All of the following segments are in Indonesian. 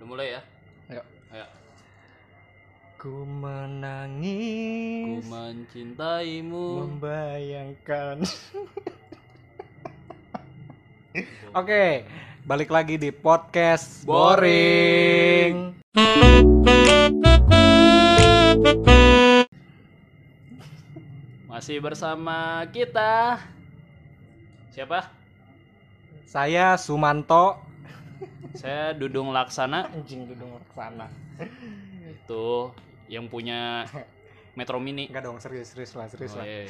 Udah mulai ya? Ayo. Ayo. Ku Ku menangis mencintaimu. membayangkan. Oke, balik lagi di podcast boring. Masih bersama kita. Siapa? Saya Sumanto. Saya Dudung Laksana. Anjing dudung sana. Itu yang punya Metro Mini. Enggak dong, serius serius lah, serius Oh, lah. iya.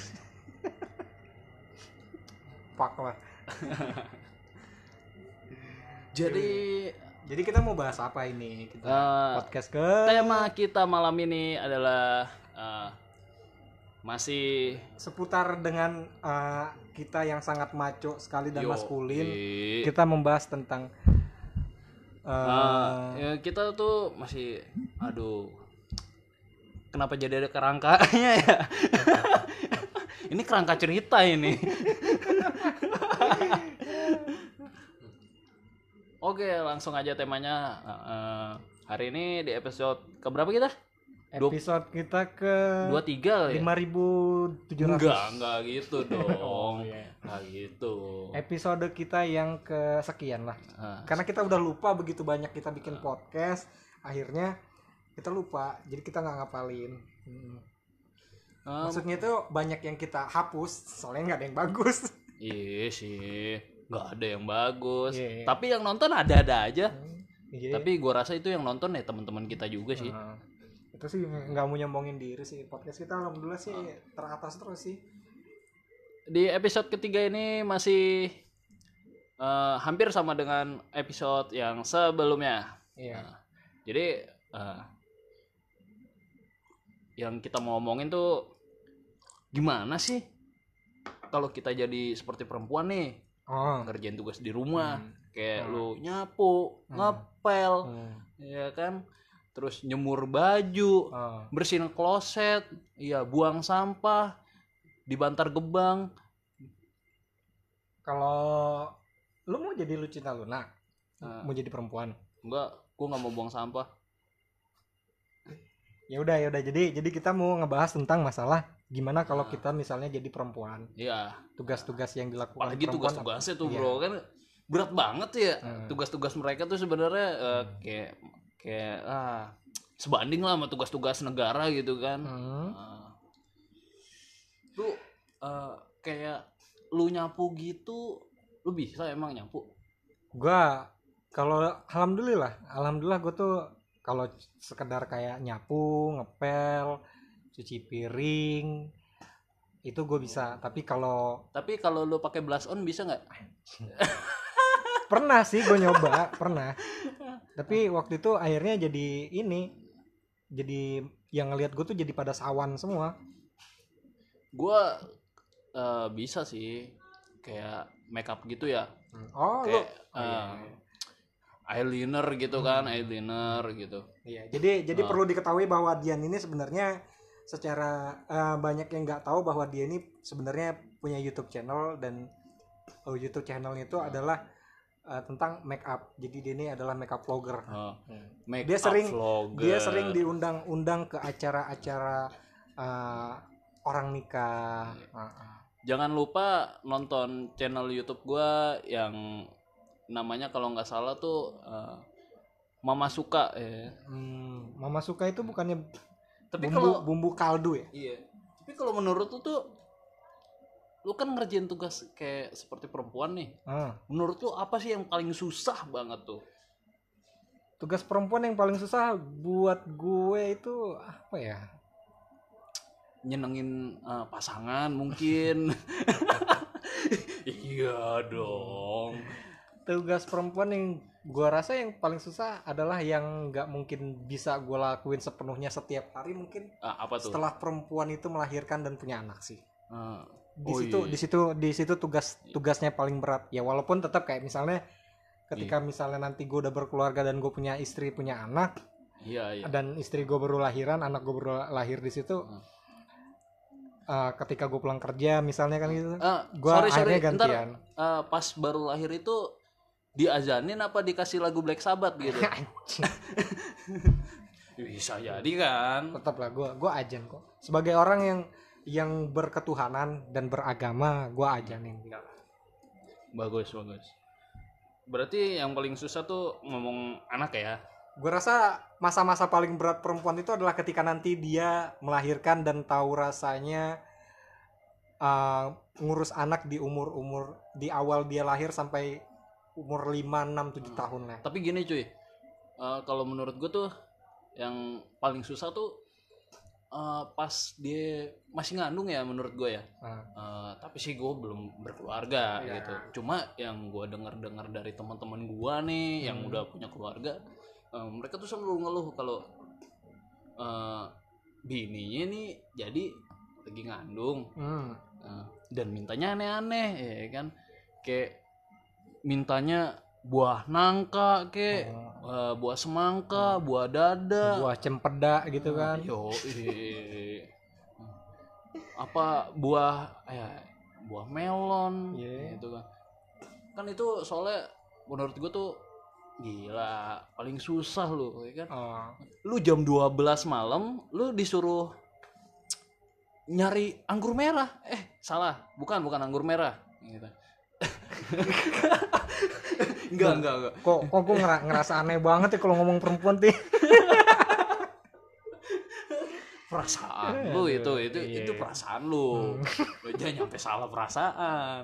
Fuck lah. Jadi Jadi kita mau bahas apa ini? Kita eh, podcast ke tema kita malam ini adalah eh, masih seputar dengan eh, kita yang sangat maco sekali dan Yo, maskulin. Kita membahas tentang eh, ya kita tuh masih aduh kenapa jadi ada kerangkanya ya? Ini kerangka cerita ini. Oke langsung aja temanya. Eh, hari ini di episode keberapa kita episode kita ke dua tiga ya 5700 enggak enggak gitu dong Oh, iya. enggak gitu episode kita yang kesekian lah Ah, karena kita udah lupa begitu banyak kita bikin podcast akhirnya kita lupa jadi kita nggak ngapalin Hmm. ah, maksudnya itu banyak yang kita hapus soalnya nggak ada yang bagus Iya sih, nggak ada yang bagus. Iya, iya. Tapi yang nonton ada-ada aja. Iya. Tapi gua rasa itu yang nonton ya teman-teman kita juga sih. Nah, itu sih nggak mau nyombongin diri sih podcast kita alhamdulillah sih teratas terus sih Di episode ketiga ini masih eh, hampir sama dengan episode yang sebelumnya. iya Nah, jadi eh, yang kita mau ngomongin tuh gimana sih kalau kita jadi seperti perempuan nih oh ngerjain tugas di rumah Hmm. kayak Hmm. lu nyapu Hmm. ngepel Hmm. ya kan terus nyemur baju Oh. bersihin kloset iya buang sampah dibantar gebang kalau lu mau jadi Lucinta Luna Nah. mau jadi perempuan enggak gua nggak mau buang sampah ya udah ya udah jadi jadi kita mau ngebahas tentang masalah gimana kalau Nah. kita misalnya jadi perempuan iya tugas-tugas yang dilakukan apalagi tugas-tugasnya tuh Iya. bro kan berat banget ya Hmm. tugas-tugas mereka tuh sebenarnya eh, kayak kayak ah sebanding lah sama tugas-tugas negara gitu kan. Hmm. Ah. tuh eh, kayak lu nyapu gitu lu bisa emang nyapu? Gua kalau alhamdulillah alhamdulillah gue tuh kalau sekedar kayak nyapu ngepel cuci piring itu gue bisa. Tapi kalau tapi kalau lu pakai blush on bisa nggak? Pernah sih gue nyoba pernah tapi waktu itu akhirnya jadi ini jadi yang ngelihat gue tuh jadi pada sawan semua. Gua eh, bisa sih kayak makeup gitu ya. Oh lu? Kayak Oh, iya. eh, eyeliner gitu kan eyeliner gitu. Iya, jadi jadi Ah. perlu diketahui bahwa Dian ini sebenarnya secara eh, banyak yang nggak tahu bahwa dia ini sebenarnya punya YouTube channel dan oh, YouTube channelnya itu adalah eh, tentang make up. Jadi dia ini adalah makeup vlogger. Oh, make Dia up sering- vlogger. Dia sering diundang-undang ke acara-acara eh, orang nikah. Ah, ah. jangan lupa nonton channel YouTube gua yang namanya kalau nggak salah tuh eh, Mama suka ya Hmm, Mama suka itu bukannya tapi bumbu kalau bumbu kaldu ya? iya tapi kalau menurut tuh lu kan ngerjain tugas kayak seperti perempuan nih. Ah. menurut lu apa sih yang paling susah banget tuh? Tugas perempuan yang paling susah buat gue itu apa ya? nyenengin eh, pasangan mungkin. Iya dong. Tugas perempuan yang gua rasa yang paling susah adalah yang nggak mungkin bisa gua lakuin sepenuhnya setiap hari mungkin. Ah, apa tuh? Setelah perempuan itu melahirkan dan punya anak sih. Ah, di Oh, situ iya. di situ di situ tugas tugasnya paling berat. Ya walaupun tetap kayak misalnya ketika Iya. misalnya nanti gue udah berkeluarga dan gue punya istri punya anak iya iya. dan istri gue baru lahiran anak gue baru lahir di situ Hmm. eh, ketika gue pulang kerja misalnya kan gitu Ah, gua sorry sorry. akhirnya ntar gantian. eh, pas baru lahir itu diazanin apa dikasih lagu Black Sabbath gitu? Bisa jadi kan? Tetap lah gue gue ajan kok. Sebagai orang yang yang berketuhanan dan beragama gue ajanin. Bagus bagus. Berarti yang paling susah tuh ngomong anak ya? Gue rasa masa-masa paling berat perempuan itu adalah ketika nanti dia melahirkan dan tahu rasanya uh, ngurus anak di umur-umur di awal dia lahir sampai umur 5, 6, 7 tahun lah. tapi gini cuy eh, kalau menurut gue tuh yang paling susah tuh eh, pas dia masih ngandung ya menurut gue ya Nah, Eh, tapi sih gue belum berkeluarga Iya. gitu cuma yang gue dengar dengar dari teman-teman gue nih yang Hmm. udah punya keluarga eh, mereka tuh selalu ngeluh kalau eh, bininya nih jadi lagi ngandung hmm. eh, dan mintanya aneh-aneh ya kan kayak mintanya buah nangka kayak eh, buah semangka buah dada buah cempeda gitu kan. Yo, apa buah ya buah melon Iya. gitu kan. Kan itu soalnya menurut gue tuh gila, paling susah lu ya kan. Oh. Lu jam 12 malam lu disuruh nyari anggur merah. Eh, salah. Bukan, bukan anggur merah gitu. enggak, enggak, enggak. Kok kok gue ngerasa aneh banget ya kalau ngomong perempuan tuh. perasaan lu itu itu iya. itu perasaan lu lu jangan nyampe salah perasaan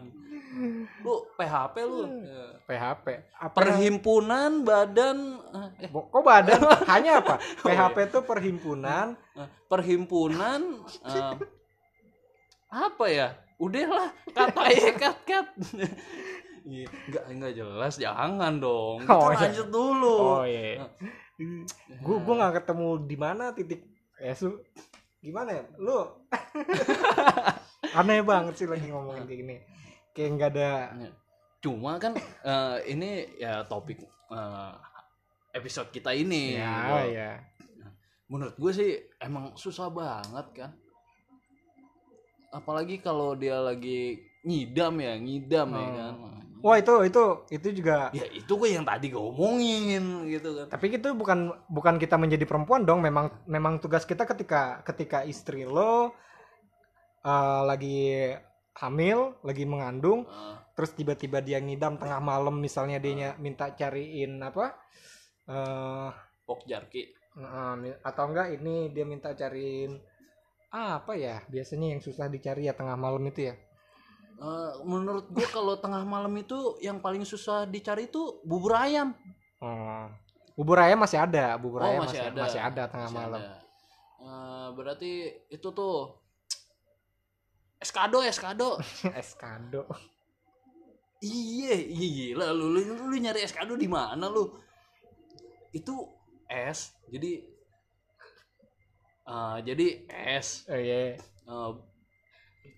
lu PHP lu. PHP. Apa perhimpunan badan eh Bo- Kok badan? Hanya apa? Oh, iya. PHP itu perhimpunan eh, perhimpunan eh, apa ya udahlah kata ya kat kat Iya, enggak enggak jelas jangan dong kita Oh, iya. lanjut dulu Oh iya. Gue gue nggak ketemu di mana titik Yesu. Gimana ya? Lu aneh banget sih lagi ngomongin kayak gini. Kayak nggak ada. cuma kan eh, ini ya topik eh, episode kita ini Ya gitu. ya. menurut gue sih emang susah banget kan apalagi kalau dia lagi ngidam ya ngidam ya Oh. kan Wah itu itu itu juga. ya itu gue yang tadi gue omongin gitu kan Tapi itu bukan bukan kita menjadi perempuan dong. Memang memang tugas kita ketika ketika istri lo eh, lagi hamil, lagi mengandung, Eh, terus tiba-tiba dia ngidam tengah malam misalnya dia nya- minta cariin apa? eh pok jarki atau enggak ini dia minta cariin apa ya? Biasanya yang susah dicari ya tengah malam itu ya. Eh, menurut gue kalau tengah malam itu yang paling susah dicari itu bubur ayam Oh. Bubur ayam masih ada, bubur Oh, ayam masih masih, ada. masih ada tengah Masih malam. ada. Eh, berarti itu tuh eskado eskado Eskado. Iya, iya gila lu, lu, lu nyari eskado di mana lu? Itu es, jadi eh, jadi es. Oh iya. Eh,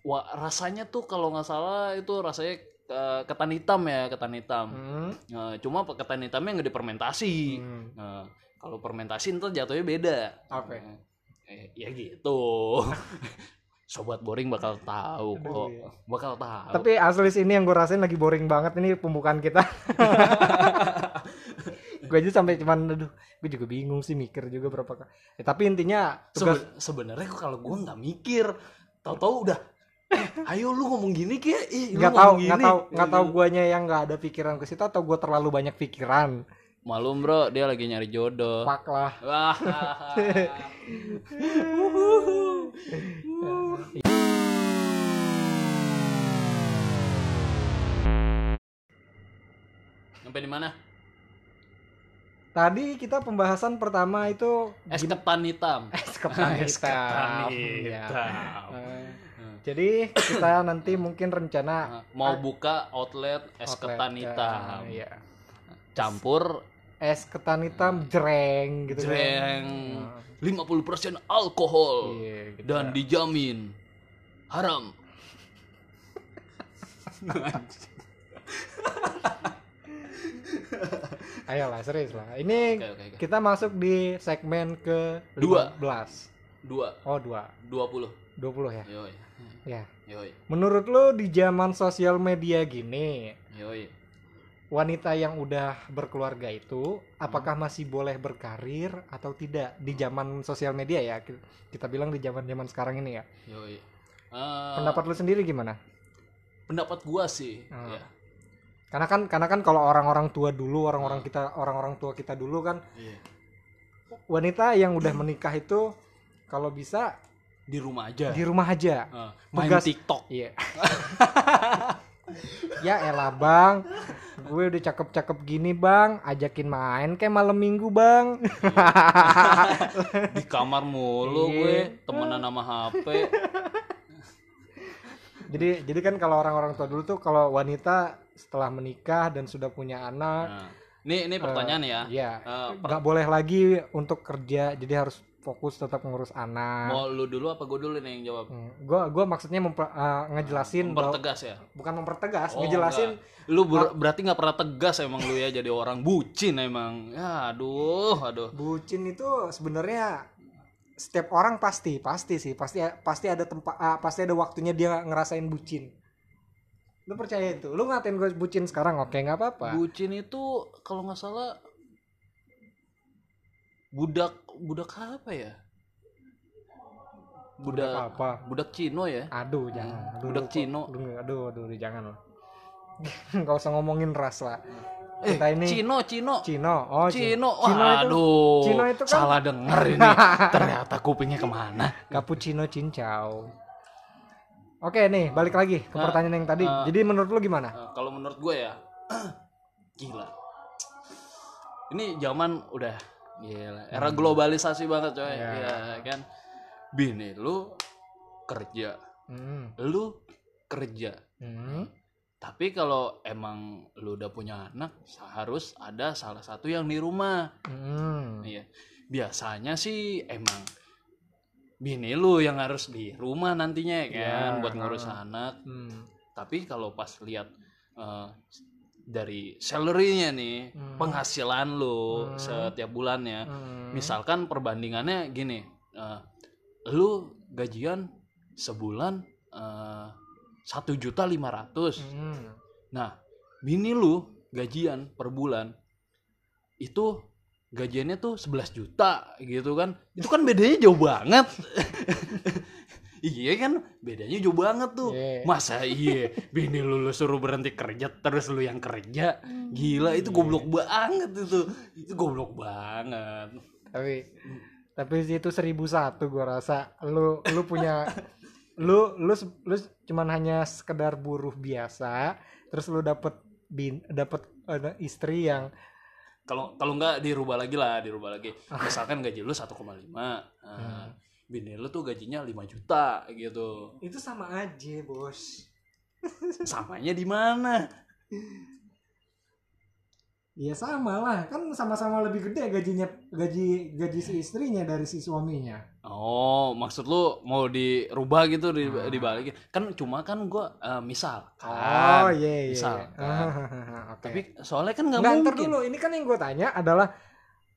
wah, rasanya tuh kalau nggak salah itu rasanya eh, ketan hitam ya, ketan hitam. Hmm. Eh, cuma ketan hitamnya nggak difermentasi. Hmm. Nah, kalau fermentasi ntar jatuhnya beda. Apa? Eh, ya gitu. Sobat boring bakal tahu kok. Aduh, iya. Bakal tahu. Tapi asli sih ini yang gue rasain lagi boring banget ini pembukaan kita. gue aja sampai cuman aduh, gue juga bingung sih mikir juga berapa kali. Ya, tapi intinya tugas Seben- sebenarnya kalau gue nggak mikir tahu-tahu udah ayo lu ngomong gini kayak ih lu nggak tahu nggak tahu nggak tahu guanya yang nggak ada pikiran ke situ atau gue terlalu banyak pikiran. malum bro dia lagi nyari jodoh Pak lah. wah sampai di mana Tadi kita pembahasan pertama itu es ketan hitam es ketan Es ketan hitam. Ya. Hitam. Jadi kita nanti mungkin rencana mau buka outlet es outlet, ketan ya, hitam Iya. campur Es ketan hitam jreng gitu kan. jreng Nah, 50% alkohol Iya, gitu. dan dijamin haram. Ayolah serius lah. Ini Oke oke oke. kita masuk di segmen ke Dua. 15. Dua, Oh, 2. dua puluh. 20 ya. Yoi, Ya. yoi, Menurut lo di zaman sosial media gini, yoi. wanita yang udah berkeluarga itu apakah Hmm. masih boleh berkarir atau tidak di zaman sosial media ya Ki- kita bilang di zaman zaman sekarang ini ya Yoi. Eh, pendapat lu sendiri gimana pendapat gua sih Hmm. ya. karena kan karena kan kalau orang-orang tua dulu orang-orang Hmm. kita orang-orang tua kita dulu kan Iya. wanita yang udah menikah itu kalau bisa di rumah aja. Di rumah aja. Eh, main Tugas- TikTok. Iya. ya elah bang, gue udah cakep-cakep gini bang, ajakin main kayak malam minggu bang. di kamar mulu Iya. gue temenan sama HP jadi jadi kan kalau orang-orang tua dulu tuh kalau wanita setelah menikah dan sudah punya anak, nah, ini ini pertanyaan ya. ya Eh, per- nggak boleh lagi untuk kerja, jadi harus fokus tetap ngurus anak. mau lu dulu apa gue dulu nih yang jawab? Hmm, gua gua maksudnya memper- eh, ngejelasin bahwa- mempertegas ya? Bukan mempertegas, Oh, ngejelasin enggak. lu ber- berarti nggak pernah tegas emang lu ya jadi orang bucin emang. Ya aduh aduh. Bucin itu sebenarnya setiap orang pasti pasti sih. Pasti pasti ada tempat ah, pasti ada waktunya dia ngerasain bucin. Lu percaya itu? Lu ngatain gue bucin sekarang? Oke nggak apa-apa. Bucin itu kalau nggak salah budak budak apa ya? Budak budak apa? budak Cino ya? Aduh jangan. Aduh, Budak lu kok- Cino. aduh aduh aduh, jangan lah. Nggak usah ngomongin ras lah. Eh Kita ini- Cino Cino. Cino. Oh Cino, Cino. Itu aduh, Cino itu kan- salah denger ini. Ternyata kupingnya ke mana? cappuccino cincau. Oke nih balik lagi ke Nah, pertanyaan yang tadi. Uh, jadi menurut lu gimana? Eh, kalau menurut gue ya, gila. Ini zaman udah gila, era globalisasi banget coy, Hmm. Ya. ya kan. Bini lu kerja, Hmm. lu kerja. Hmm. Tapi kalau emang lu udah punya anak, harus ada salah satu yang di rumah. Hmm. Iya. Biasanya sih emang bini lu yang harus di rumah nantinya ya kan Iya, buat ngurus anak. Hmm. Tapi kalau pas lihat eh, dari salary-nya nih, Hmm. penghasilan lu Hmm. setiap bulannya, Hmm. misalkan perbandingannya gini, eh, lu gajian sebulan eh, satu juta lima ratus. Hmm. Nah, bini lu gajian per bulan itu gajiannya tuh 11 juta gitu kan. Itu kan bedanya jauh banget. iya kan, bedanya jauh banget tuh. Iya. Masa iya bini lu, lu suruh berhenti kerja terus lu yang kerja. Gila itu goblok banget itu. Itu goblok banget. tapi tapi itu seribu satu gua rasa lu lu punya lu lu lu cuman hanya sekedar buruh biasa terus lu dapet bin dapet eh, istri yang Kalau kalau nggak dirubah lagi lah, dirubah lagi. Misalkan gaji lu 1,5. Nah, Hmm. Bini lu tuh gajinya 5 juta gitu. itu sama aja bos Samanya di mana? Iya sama lah kan sama-sama lebih gede gajinya gaji gaji si istrinya dari si suaminya Oh, maksud lu mau dirubah gitu di Ah. dibalikin. Kan cuma kan gua eh, misal oh kan. iya iya misal, Ah, kan. oke Tapi soalnya kan nggak Nggak, ntar mungkin. dulu ini kan yang gue tanya adalah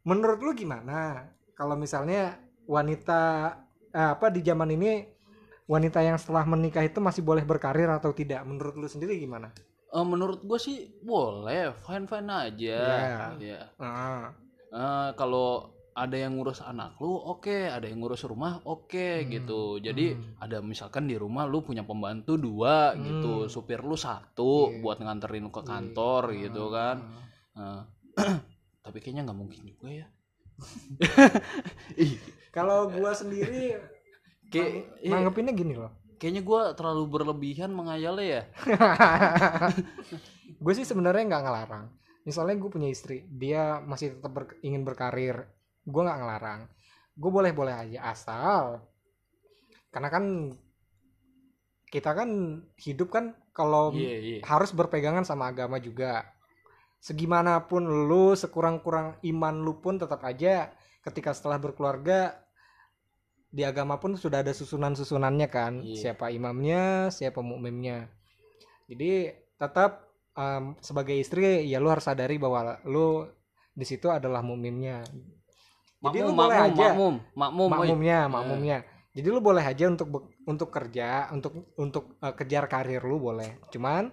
menurut lu gimana kalau misalnya wanita eh, apa di zaman ini wanita yang setelah menikah itu masih boleh berkarir atau tidak menurut lu sendiri gimana? Eh, menurut gua sih boleh, fine fine aja. Iya. Iya. Ah, Eh, kalau ada yang ngurus anak lu, oke. Ada yang ngurus rumah, oke Hmm, gitu. Jadi hmm. ada misalkan di rumah lu punya pembantu dua Hmm. gitu, supir lu satu Iya. buat nganterin ke Iya. kantor gitu ah, kan. Eh, tapi kayaknya nggak mungkin juga ya. Ih, Kalau gua sendiri kayak nang- nanggepinnya gini loh. kayaknya gua terlalu berlebihan menghayalnya ya. gue sih sebenarnya nggak ngelarang. Misalnya gue punya istri, dia masih tetap ber- ingin berkarir, gue nggak ngelarang. Gue boleh-boleh aja asal, karena kan kita kan hidup kan kalau Iya, iya. harus berpegangan sama agama juga. Segimanapun lu, sekurang-kurang iman lu pun tetap aja ketika setelah berkeluarga di agama pun sudah ada susunan-susunannya kan. Iya. Siapa imamnya, siapa mukmimnya. Jadi tetap em, sebagai istri ya lu harus sadari bahwa lu di situ adalah mukmimnya. Jadi lu boleh makmum, aja makmum, makmum, makmumnya, makmumnya. Jadi lu boleh aja untuk untuk kerja, untuk untuk eh, kejar karir lu boleh. Cuman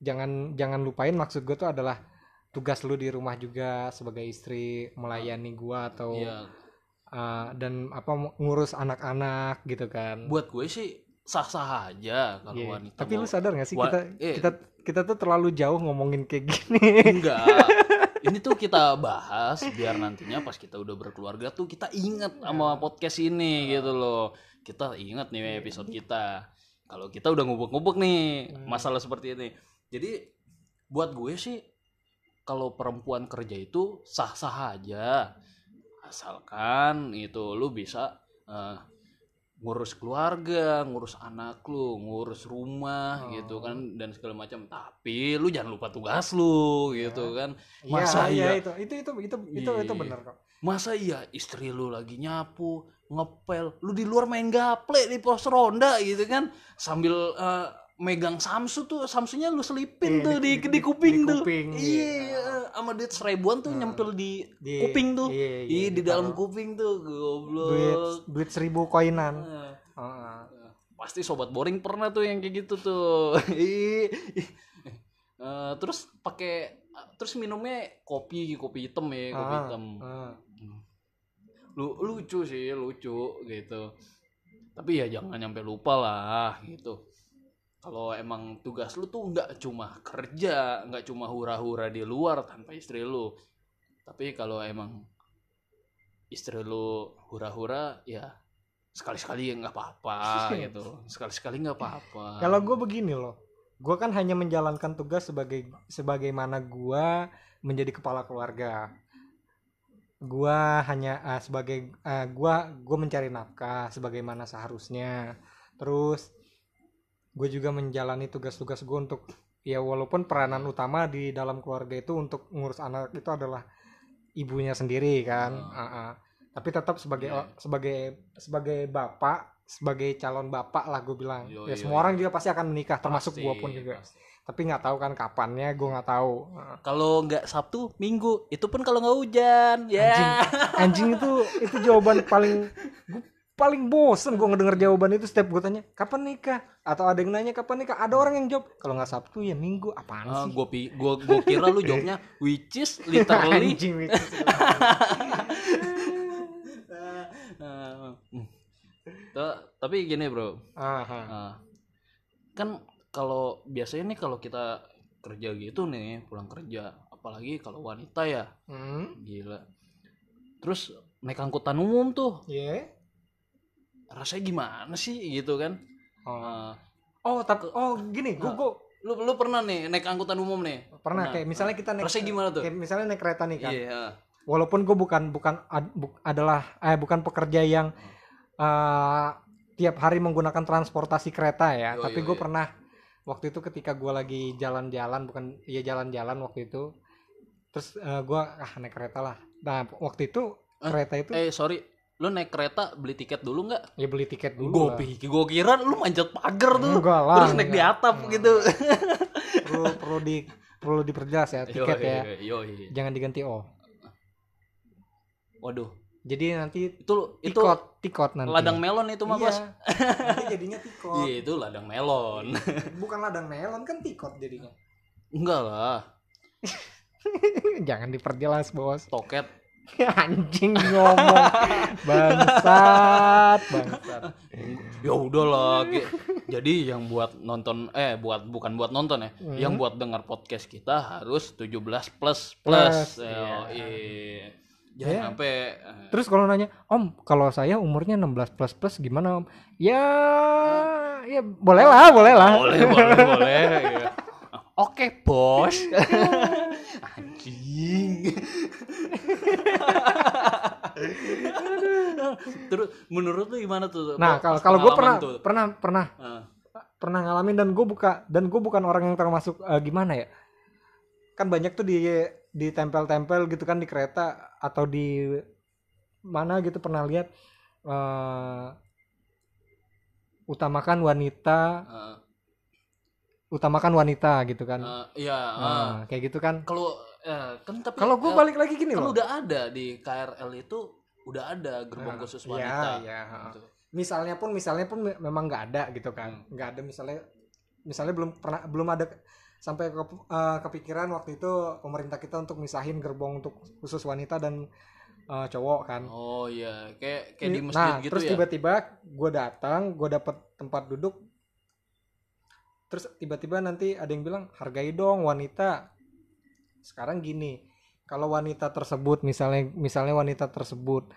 jangan jangan lupain maksud gue tuh adalah tugas lu di rumah juga sebagai istri melayani gua atau Iya. Uh, dan apa ngurus anak-anak gitu kan Buat gue sih sah-sah aja kalau Iya. wanita. tapi lu mau- sadar gak sih Wa- kita eh. kita kita tuh terlalu jauh ngomongin kayak gini Enggak. Ini tuh kita bahas biar nantinya pas kita udah berkeluarga tuh kita inget sama podcast ini gitu loh. Kita inget nih episode kita. Kalau kita udah ngubek-ngubek nih masalah seperti ini. Jadi buat gue sih kalau perempuan kerja itu sah-sah aja. Asalkan itu lu bisa eh, ngurus keluarga, ngurus anak lu, ngurus rumah Oh. gitu kan dan segala macam. Tapi lu jangan lupa tugas lu gitu kan. Iya, Masa iya iya? itu itu itu itu itu itu Iya. benar kok Masa iya istri lu lagi nyapu, ngepel, lu di luar main gaple di pos ronda gitu kan sambil eh, megang Samsu tuh Samsunya lu selipin Iya, tuh di, di- di, di- kuping di tuh. Iya, sama duit seribuan tuh nyempil di, Di- kuping tuh. iya, iya, di dalam kuping tuh duit goblok. duit seribu koinan Eh, Heeh. pasti sobat boring pernah tuh yang kayak gitu tuh. Eh, terus pakai terus minumnya kopi kopi hitam ya kopi Ah, hitam ah. lu lucu sih lucu gitu tapi ya jangan nyampe lupa lah gitu kalau emang tugas lu tuh nggak cuma kerja nggak cuma hura-hura di luar tanpa istri lu tapi kalau emang istri lu hura-hura ya sekali-sekali ya nggak apa-apa gitu sekali-sekali nggak apa-apa Kalau gue begini loh, gue kan hanya menjalankan tugas sebagai sebagaimana gue menjadi kepala keluarga. Gue hanya eh, sebagai eh, gua gue mencari nafkah sebagaimana seharusnya. Terus gue juga menjalani tugas-tugas gue untuk ya walaupun peranan utama di dalam keluarga itu untuk ngurus anak itu adalah ibunya sendiri kan. Hmm. Ah, ah. Tapi tetap sebagai Iya. sebagai sebagai bapak sebagai calon bapak lah gue bilang Yo, ya yo, semua yo. orang juga pasti akan menikah termasuk gue pun juga pasti. tapi nggak tahu kan kapannya gue nggak tahu kalau nggak Sabtu Minggu itu pun kalau nggak hujan ya anjing anjing itu itu jawaban paling gue paling bosen gue ngedenger jawaban itu setiap gue tanya kapan nikah? Atau ada yang nanya kapan nikah? Ada orang yang jawab kalau nggak sabtu ya minggu. Apaan Ah, sih? gua pi gua gua kira lu jawabnya which is literally anjing Ah, hmm. Ta- tapi gini bro. Ah, kan kalau biasanya nih kalau kita kerja gitu nih pulang kerja apalagi kalau wanita ya. Hmm, gila. Terus naik angkutan umum tuh. Ya rasanya gimana sih? Gitu kan. Oh. Ah, oh tapi oh gini gue gue lu lu pernah nih naik angkutan umum nih? Pernah kayak misalnya kita naik rasanya gimana tuh? kayak misalnya naik kereta nih kan iya. Walaupun gue bukan bukan ad- bu- adalah eh bukan pekerja yang eh, tiap hari menggunakan transportasi kereta ya Yo, tapi yo, gue yo. pernah waktu itu ketika gue lagi jalan-jalan bukan iya jalan-jalan waktu itu terus gue ah naik kereta lah. Nah waktu itu Eh, kereta itu eh sorry lu naik kereta beli tiket dulu nggak? Ya beli tiket dulu gue pikir gue kira lu manjat pagar tuh. Enggak lah, terus naik di enggak. atap Hmm. gitu. Perlu perlu di perlu diperjelas ya tiket ya. Yoi. jangan diganti o. Waduh. Jadi nanti itu itu tikot tikot nanti. ladang melon itu mah iya. bos. Nanti jadinya tikot. Iya itu ladang melon. Bukan ladang melon kan tikot jadinya. Enggak lah. Jangan diperjelas bos. Toket anjing ngomong bangsat bangsat ya udahlah Ki. jadi yang buat nonton eh buat bukan buat nonton ya Hmm. yang buat dengar podcast kita harus 17 plus plus, Plus, Yoi. jangan Ya. sampai eh, terus kalau nanya om kalau saya umurnya 16 plus plus gimana om ya ya boleh lah boleh lah boleh boleh boleh ya. oke bos anjing. Terus menurut lu gimana tuh? Nah kalau kalau gue pernah tuh? pernah pernah. Ah, pernah ngalamin dan gue buka dan gue bukan orang yang termasuk eh, gimana ya? Kan banyak tuh di ditempel-tempel gitu kan di kereta atau di mana gitu pernah lihat eh, utamakan wanita ah, utamakan wanita gitu kan. Ah, iya ah. Nah, kayak gitu kan. Kalau eh, kan tapi kalau gue eh, balik lagi gini kan loh. udah ada di KRL itu udah ada gerbong Nah, khusus iya, wanita. iya, gitu. misalnya pun misalnya pun me- memang nggak ada gitu Hmm. kan nggak ada misalnya misalnya belum pernah belum ada sampai ke- eh, kepikiran waktu itu pemerintah kita untuk misahin gerbong untuk khusus wanita dan eh, cowok kan. Oh iya, kayak kayak di masjid nah gitu terus ya. tiba-tiba gue datang gue dapet tempat duduk. Terus tiba-tiba nanti ada yang bilang hargai dong wanita sekarang gini kalau wanita tersebut misalnya misalnya wanita tersebut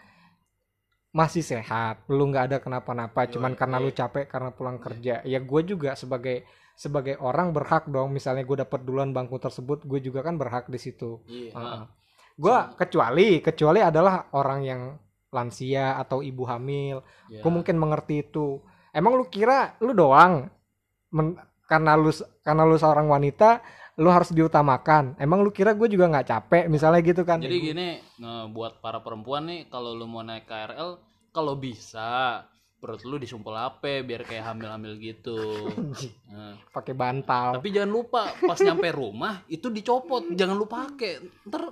masih sehat lu nggak ada kenapa-napa cuman karena lu capek karena pulang kerja ya gue juga sebagai sebagai orang berhak dong misalnya gue dapet duluan bangku tersebut gue juga kan berhak di situ Iya. Heeh. Gua kecuali kecuali adalah orang yang lansia atau ibu hamil. iya. Gue mungkin mengerti itu. Emang lu kira lu doang men- karena lu karena lu seorang wanita lu harus diutamakan. Emang lu kira gue juga nggak capek misalnya gitu kan? Jadi gini, nah, buat para perempuan nih, kalau lu mau naik KRL, kalau bisa perut lu disumpel apa biar kayak hamil-hamil gitu. Nah, pakai bantal. tapi jangan lupa pas nyampe rumah itu dicopot, jangan lu pakai. Ntar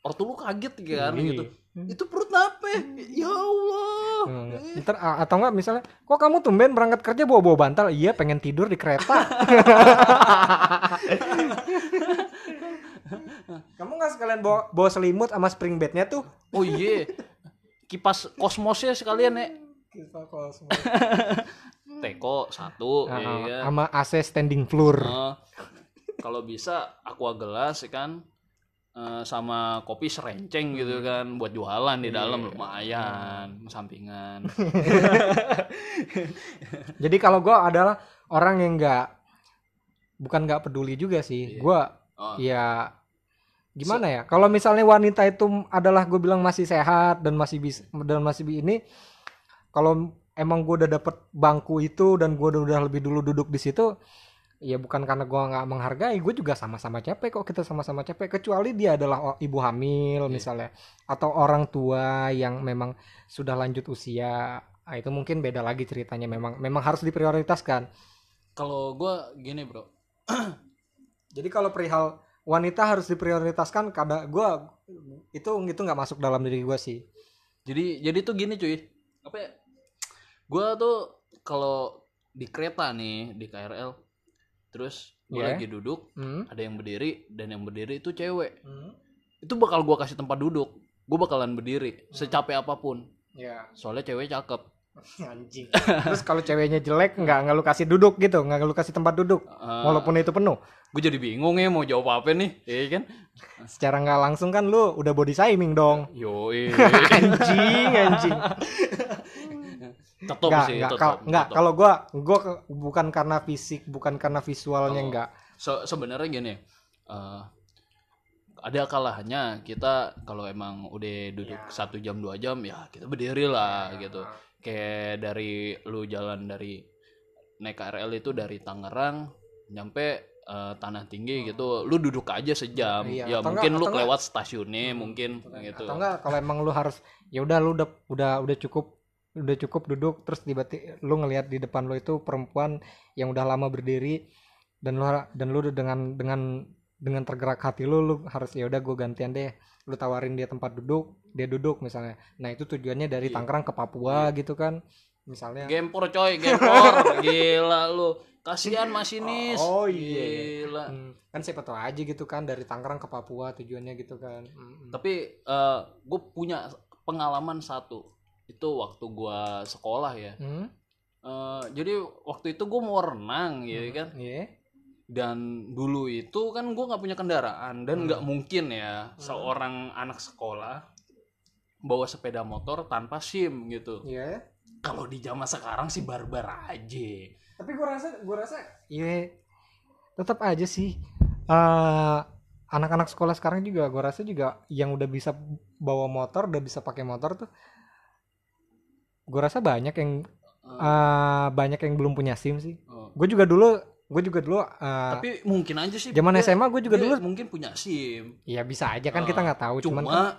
ortu lu kaget kan Iya. gitu. Itu perut apa? Ya Allah. Hmm. Eh, Ntar atau enggak misalnya, kok kamu tumben berangkat kerja bawa bawa bantal? Iya, pengen tidur di kereta. kamu nggak sekalian bawa bawa selimut sama spring bednya tuh? Oh iya. Kipas kosmosnya sekalian ya. Kita kosmos. Teko satu, Nah, ya sama AC standing floor. Eh, kalau bisa aqua gelas ya kan Eh, sama kopi serenceng gitu kan buat jualan di dalam Iya. lumayan sampingan Jadi kalau gue adalah orang yang nggak bukan nggak peduli juga sih. Iya. Gue oh, ya gimana ya? Kalau misalnya wanita itu adalah gue bilang masih sehat dan masih bisa dan masih ini, kalau emang gue udah dapet bangku itu dan gue udah, udah lebih dulu duduk di situ, ya bukan karena gue nggak menghargai, gue juga sama-sama capek kok kita sama-sama capek. Kecuali dia adalah ibu hamil Iya. misalnya, atau orang tua yang memang sudah lanjut usia. Nah, itu mungkin beda lagi ceritanya. Memang memang harus diprioritaskan. kalau gua gini bro Jadi kalau perihal wanita harus diprioritaskan, kada gue itu itu nggak masuk dalam diri gue sih. jadi jadi tuh gini cuy apa ya gua tuh kalau di kereta nih di KRL terus gua Iya. lagi duduk Hmm. ada yang berdiri dan yang berdiri itu cewek itu bakal gua kasih tempat duduk gua bakalan berdiri secapek apa pun Ya. soalnya cewek cakep Anjing. Terus kalau ceweknya jelek nggak nggak lu kasih duduk gitu, nggak lu kasih tempat duduk, Eh, walaupun itu penuh. gue jadi bingung ya mau jawab apa nih ya kan Secara nggak langsung kan lu udah body shaming dong. yoi anjing, anjing. tetap sih nggak, tetap, kal- nggak. Kalau gua, gua ke- bukan karena fisik, bukan karena visualnya Oh. nggak. Se- sebenarnya gini eh, ada kalahnya kita kalau emang udah duduk Ya. satu jam dua jam ya kita berdiri lah gitu kayak dari lu jalan dari naik KRL itu dari Tangerang nyampe eh, tanah tinggi gitu lu duduk aja sejam. Iya, ya mungkin nggak- lu kelewat stasiunnya mungkin gitu. Atau enggak kalau emang lu harus ya udah lu udah udah udah cukup udah cukup duduk terus tiba-tiba lu ngelihat di depan lu itu perempuan yang udah lama berdiri dan lu dan lu dengan dengan dengan tergerak hati lu lu harus ya udah gue gantian deh. Lu tawarin dia tempat duduk dia duduk misalnya. Nah itu tujuannya dari Iya. Tangerang ke Papua gitu kan misalnya. Gempor coy gempor gila lu. Kasihan masinis Oh, iya. gila. Hmm, kan siapa tahu aja gitu kan dari Tangerang ke Papua tujuannya gitu kan. Hmm, hmm. tapi gue punya pengalaman satu. Itu waktu gua sekolah ya. Hmm, Eh, jadi waktu itu gue mau renang ya kan? iya dan dulu itu kan gue nggak punya kendaraan dan nggak mungkin ya seorang anak sekolah bawa sepeda motor tanpa sim gitu. Iya. Kalau di zaman sekarang sih barbar aja. Tapi gue rasa gue rasa iya tetap aja sih. Eh anak-anak sekolah sekarang juga gue rasa juga yang udah bisa bawa motor udah bisa pakai motor tuh gue rasa banyak yang Eh, eh, banyak yang belum punya sim sih. Oh. gue juga dulu gue juga dulu eh, tapi mungkin aja sih. zaman SMA gue juga dulu mungkin punya sim. Ya bisa aja kan Eh, kita nggak tahu cuma cuman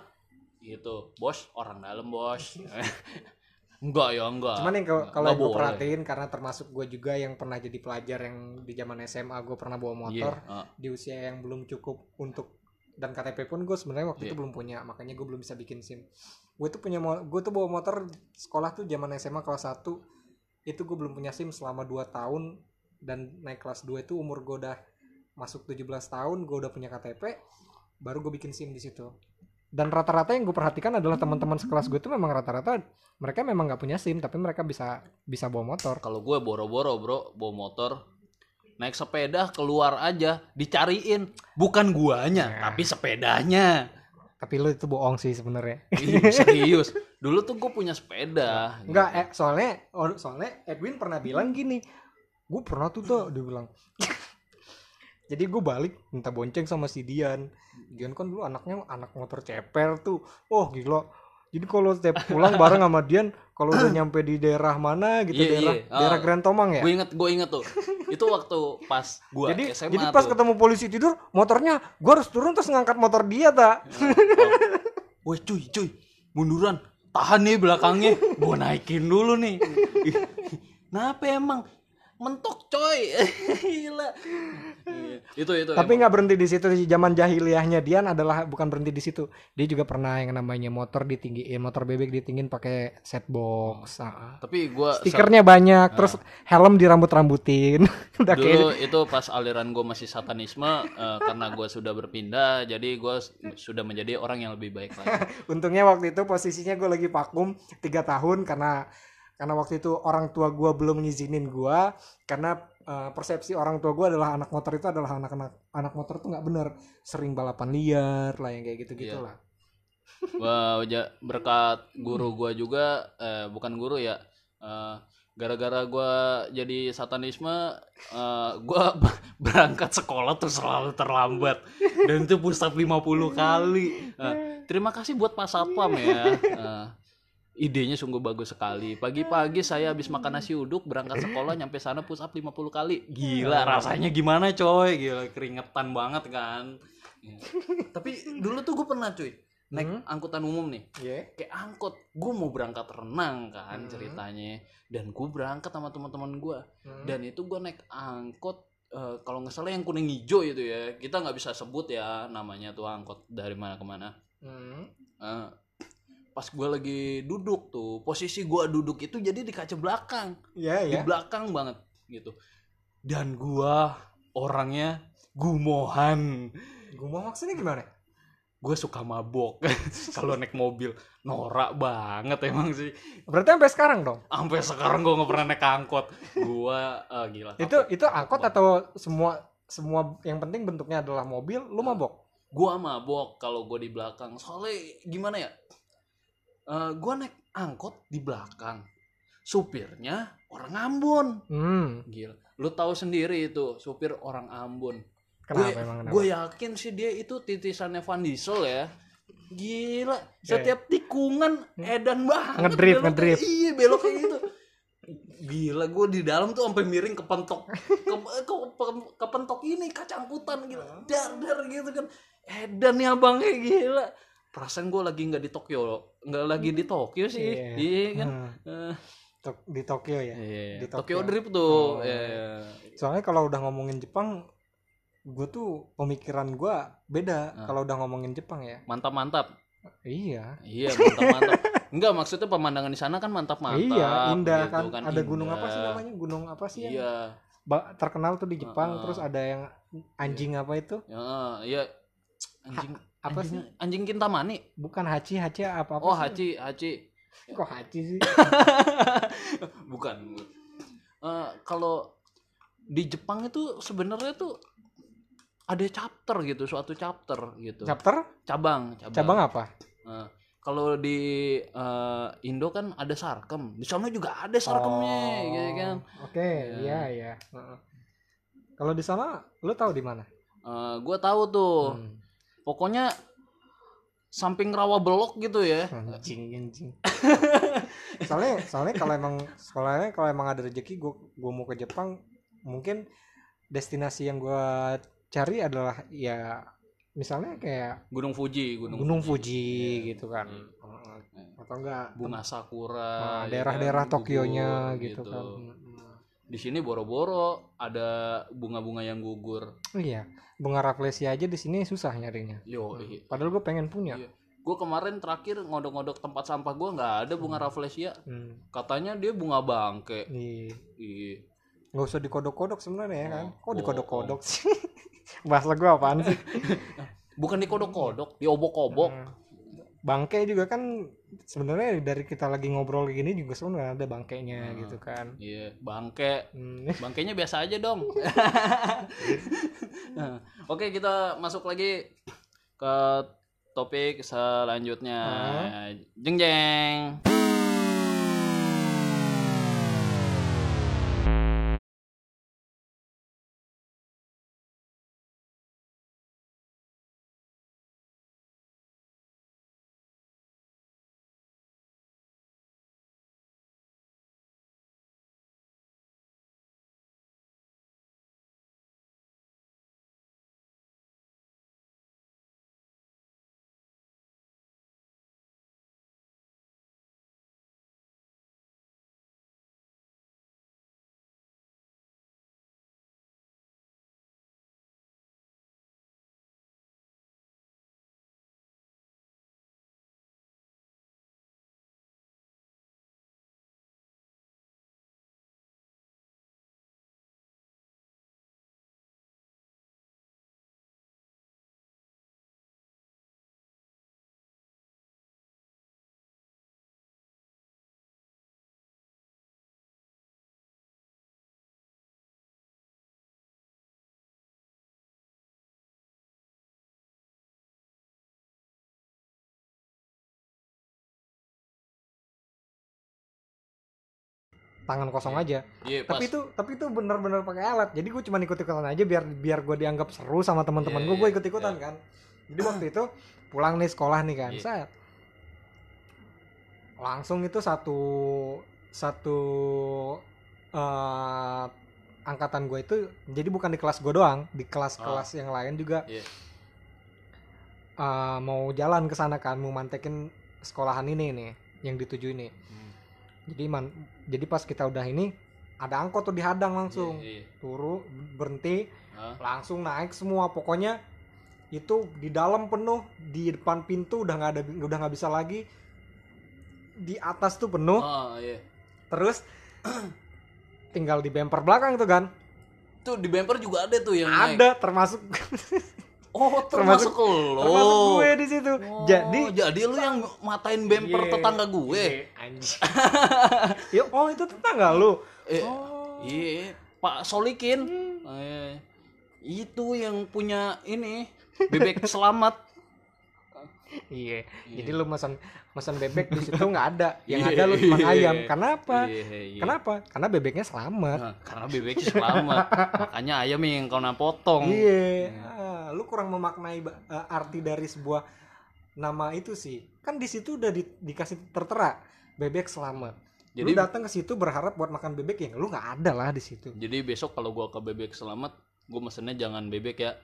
gitu. Bos orang dalam bos. Enggak ya enggak. Cuman yang kalau- gue perhatiin karena termasuk gue juga yang pernah jadi pelajar yang di zaman SMA gue pernah bawa motor Iya, eh. di usia yang belum cukup untuk dan KTP pun gue sebenarnya waktu itu Iya. belum punya makanya gue belum bisa bikin sim. Gue tuh punya gue tuh bawa motor sekolah tuh zaman SMA kelas 1 itu gue belum punya sim selama 2 tahun dan naik kelas 2 itu umur gue udah masuk 17 tahun gue udah punya KTP baru gue bikin SIM di situ dan rata-rata yang gue perhatikan adalah teman-teman sekelas gue itu memang rata-rata mereka memang nggak punya SIM tapi mereka bisa bisa bawa motor Kalau gue boro-boro bro, bawa motor, naik sepeda keluar aja, dicariin, bukan guanya, Ya. tapi sepedanya. tapi lu itu bohong sih sebenarnya Ih, serius. Dulu tuh gue punya sepeda. Enggak, eh, soalnya soalnya Edwin pernah bilang gini. Gue pernah tuh tuh dia bilang. Jadi gue balik minta bonceng sama si Dian. Dian kan dulu anaknya anak motor ceper tuh. Oh gila. Jadi kalau setiap pulang bareng sama Dian, kalau udah nyampe di daerah mana gitu, Iya, daerah iya. Ah. daerah Grand Tomang ya. Gue inget, gue inget tuh. Itu waktu pas gue jadi SMA jadi pas tuh. ketemu polisi tidur, motornya gue harus turun terus ngangkat motor dia tak. Woi cuy, cuy, munduran. Tahan nih belakangnya. Gue naikin dulu nih. Kenapa emang? Mentok coy. Gila. Iya. Itu itu. Tapi nggak berhenti di situ di zaman jahiliyahnya Dian adalah bukan berhenti di situ. Dia juga pernah yang namanya motor ditinggiin, motor bebek ditinggiin pakai set box. ah. Tapi gue Stikernya banyak, terus helm dirambut-rambutin. Udah kayak dulu itu pas aliran gue masih satanisme eh, karena gue sudah berpindah jadi gue sudah menjadi orang yang lebih baik lagi untungnya waktu itu posisinya gue lagi vakum tiga tahun karena karena waktu itu orang tua gue belum ngizinin gue karena eh, persepsi orang tua gue adalah anak motor itu adalah anak-anak anak motor tuh nggak bener sering balapan liar lah yang kayak gitu gitulah Wah, ja- berkat guru gua juga eh, bukan guru ya. eh, gara-gara gua jadi satanisme eh, gua berangkat sekolah tuh selalu terlambat dan itu pusat 50 kali. Eh, terima kasih buat Pak Satpam ya. Eh, idenya sungguh bagus sekali. Pagi-pagi saya habis makan nasi uduk berangkat sekolah nyampe sana push up 50 kali. Gila rasanya gimana coy? Gila keringetan banget kan. Ya. Tapi dulu tuh gue pernah cuy naik angkutan umum nih Iya. kayak angkot gue mau berangkat renang kan Hmm. ceritanya dan gue berangkat sama teman-teman gue Hmm. dan itu gue naik angkot eh, kalau nggak salah yang kuning hijau itu ya kita nggak bisa sebut ya namanya tuh angkot dari mana ke mana Hmm. Eh, pas gue lagi duduk tuh posisi gue duduk itu jadi di kaca belakang. Iya di ya. belakang banget gitu. Dan gue orangnya gumohan. Gue mau maksudnya gimana? gue suka mabok kalau naik mobil. Norak banget emang sih. Berarti sampai sekarang dong. sampai sekarang gue nggak pernah naik angkot. Gue eh, gila Itu itu angkot atau semua semua yang penting bentuknya adalah mobil, lu mabok. gue mabok kalau gue di belakang. Soalnya gimana ya Eh gue naik angkot di belakang. Supirnya orang Ambon. Hmm. gila. Lu tahu sendiri itu supir orang Ambon. Kenapa gue emang kenapa? gue yakin sih dia itu titisannya Van Diesel ya. Gila. Setiap tikungan edan banget. Ngedrip, ngedrip. iya belok kayak gitu. Gila gue di dalam tuh sampai miring kepentok. Ke, ke, ke- kepentok ini kaca angkutan gitu dar dar gitu kan. Edan nih abang kayak gila perasaan gue lagi nggak di Tokyo nggak lagi di Tokyo sih Iya. iya kan Hmm. Eh, Tok- di Tokyo ya. iya. Di Tokyo. Tokyo. Drift tuh Oh. iya. Soalnya kalau udah ngomongin Jepang, gue tuh pemikiran gue beda Ah. kalau udah ngomongin Jepang ya. mantap mantap Iya. Iya mantap mantap. Enggak maksudnya pemandangan di sana kan mantap mantap. iya, indah gitu kan. Ada gunung apa sih indah. namanya? Gunung apa sih yang Iya. ba- terkenal tuh di Jepang. Heeh. Terus ada yang anjing apa itu? Ya, iya. Anjing Apa anjing, sih? Anjing Kintamani. Bukan hachi, hachi apa apa? Oh Hachi Hachi. Kok hachi sih? Bukan. Eh, kalau di Jepang itu sebenarnya tuh ada chapter gitu, suatu chapter gitu. Chapter? cabang, cabang. Cabang apa? Eh, kalau di eh, Indo kan ada sarkem. Di sana juga ada sarkemnya, Oh, gitu kan. Oke, Iya. iya iya. Heeh. Kalau di sana, lu tahu di mana? Eh, gue tahu tuh. Hmm. Pokoknya samping rawa belok gitu ya. anjing anjing soalnya soalnya kalau emang soalnya kalau emang ada rezeki gua gua mau ke Jepang mungkin destinasi yang gua cari adalah ya misalnya kayak Gunung Fuji, Gunung, Gunung Fuji. Fuji gitu kan Hmm. Atau enggak Bunga sakura. nah, ya kan, daerah-daerah Tokyonya gugur, gitu, kan. Di sini boro-boro ada bunga-bunga yang gugur. Oh iya bunga rafflesia aja di sini susah nyarinya Yo, padahal gue pengen punya Iya. gue kemarin terakhir ngodok-ngodok tempat sampah gue nggak ada bunga rafflesia. hmm. Katanya dia bunga bangke. Iya. Iya. nggak usah dikodok-kodok sebenarnya ya kan Oh, kok dikodok-kodok sih bahas lagu apaan sih bukan dikodok-kodok diobok-obok Hmm. Bangke juga kan sebenarnya dari kita lagi ngobrol gini juga sebenarnya ada bangkainya Hmm. gitu kan. Iya bangke. Hmm. bangkainya biasa aja dong. Nah, oke kita masuk lagi ke topik selanjutnya. Jeng jeng tangan kosong aja. Iya pas. tapi itu tapi itu bener-bener pakai alat. Jadi gue cuma ikut ikutan aja biar biar gue dianggap seru sama teman-teman Iya, gue gue iya, ikut ikutan iya. kan. Jadi waktu itu pulang nih sekolah nih kan Iya. set. Langsung itu satu satu eh, angkatan gue itu jadi bukan di kelas gue doang di kelas-kelas yang lain juga. Iya. eh, mau jalan ke sana kan mau mantekin sekolahan ini nih yang dituju ini. Hmm, jadi man jadi pas kita udah ini ada angkot tuh dihadang langsung. Iya, iya. turu berhenti Hah? langsung naik semua. Pokoknya itu di dalam penuh di depan pintu udah nggak ada udah nggak bisa lagi. Di atas tuh penuh. Oh iya. Terus tinggal di bumper belakang tuh kan tuh di bumper juga ada tuh yang naik. ada termasuk oh termasuk- termasuk, lo. termasuk gue di situ. Oh, jadi jadi lu yang matain bumper Iya, tetangga gue? Iya, anjing. ya oh itu tetangga lu? Eh, oh. iya Pak Solikin. Hmm. Eh, itu yang punya ini bebek selamat. Iya Iya. jadi lu pesan pesan bebek di situ nggak ada. Yang Iya, ada lu cuma iya. ayam. Kenapa? Iya, iya. kenapa? Karena bebeknya selamat. Nah, karena bebeknya selamat. Makanya ayam yang kau potong. Iya, Ah, lu kurang memaknai eh, arti dari sebuah nama itu sih. Kan di situ udah di- dikasih tertera bebek selamat. lu jadi datang ke situ berharap buat makan bebek yang lu nggak ada lah di situ. jadi besok kalau gua ke bebek selamat gua mesennya jangan bebek ya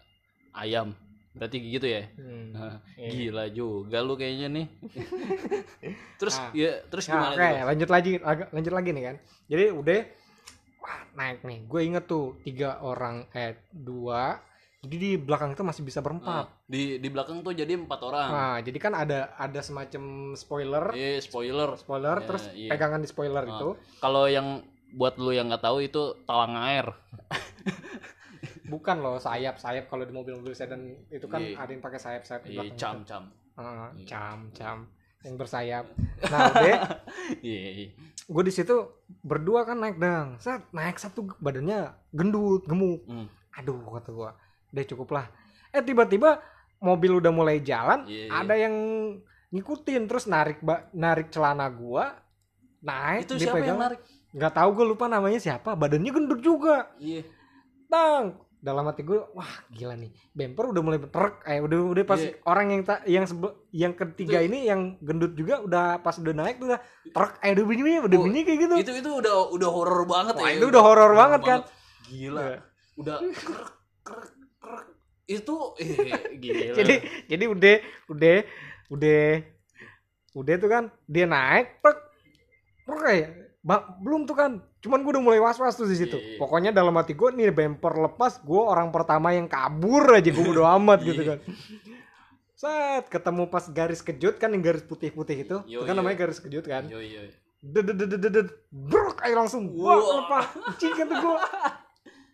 ayam berarti gitu ya Nah, Iya. gila juga lu kayaknya nih terus Ah. ya terus Nah, gimana oke, tuh? lanjut lagi, ag- lanjut lagi nih kan. Jadi udah wah, naik nih. Gue inget tuh tiga orang eh dua. Jadi di belakang itu masih bisa Nah, berempat. di di belakang tuh jadi empat orang Nah, jadi kan ada ada semacam spoiler, eh spoiler spoiler, Ya, terus iya. pegangan di spoiler Ah. itu. kalau yang buat lu yang nggak tahu itu talang air Bukan loh sayap sayap kalau di mobil-mobil sedan itu kan Iya. ada yang pakai sayap-sayap di Iya, belakang cam itu. cam Ah, Iya. cam cam yang bersayap. Nah iya iya. gue di situ berdua kan naik dang, set naik satu badannya gendut gemuk. Hmm. Aduh kata gue, udah cukup lah. Eh tiba-tiba mobil udah mulai jalan, Iya, iya. ada yang ngikutin terus narik ba- narik celana gua naik itu siapa pegang. yang narik? Nggak tahu gue lupa namanya siapa badannya gendut juga. Iya. Tang dalam hati gue wah gila nih bumper udah mulai truk eh udah udah pas Iya. orang yang tak yang sebe- yang ketiga Itu- ini yang gendut juga udah pas udah naik tuh udah truk eh udah bunyi udah Oh, bunyi kayak gitu. itu itu udah udah horor banget Wah, ya. itu udah horor horor banget kan? gila. Iya. udah krek krek itu eh gila. Jadi jadi udah udah udah udah tuh kan dia naik truk truk kayak ba- belum tuh kan. Cuman gue udah mulai was was tuh di situ. Iya. pokoknya dalam hati gue nih bumper lepas gue orang pertama yang kabur aja gue bodo amat gitu Iya. kan. Set ketemu pas garis kejut kan yang garis putih putih itu. Yo, itu kan yo. namanya garis kejut kan. Yo yo dededededet brok ayo langsung Wah. lepas cing kata gue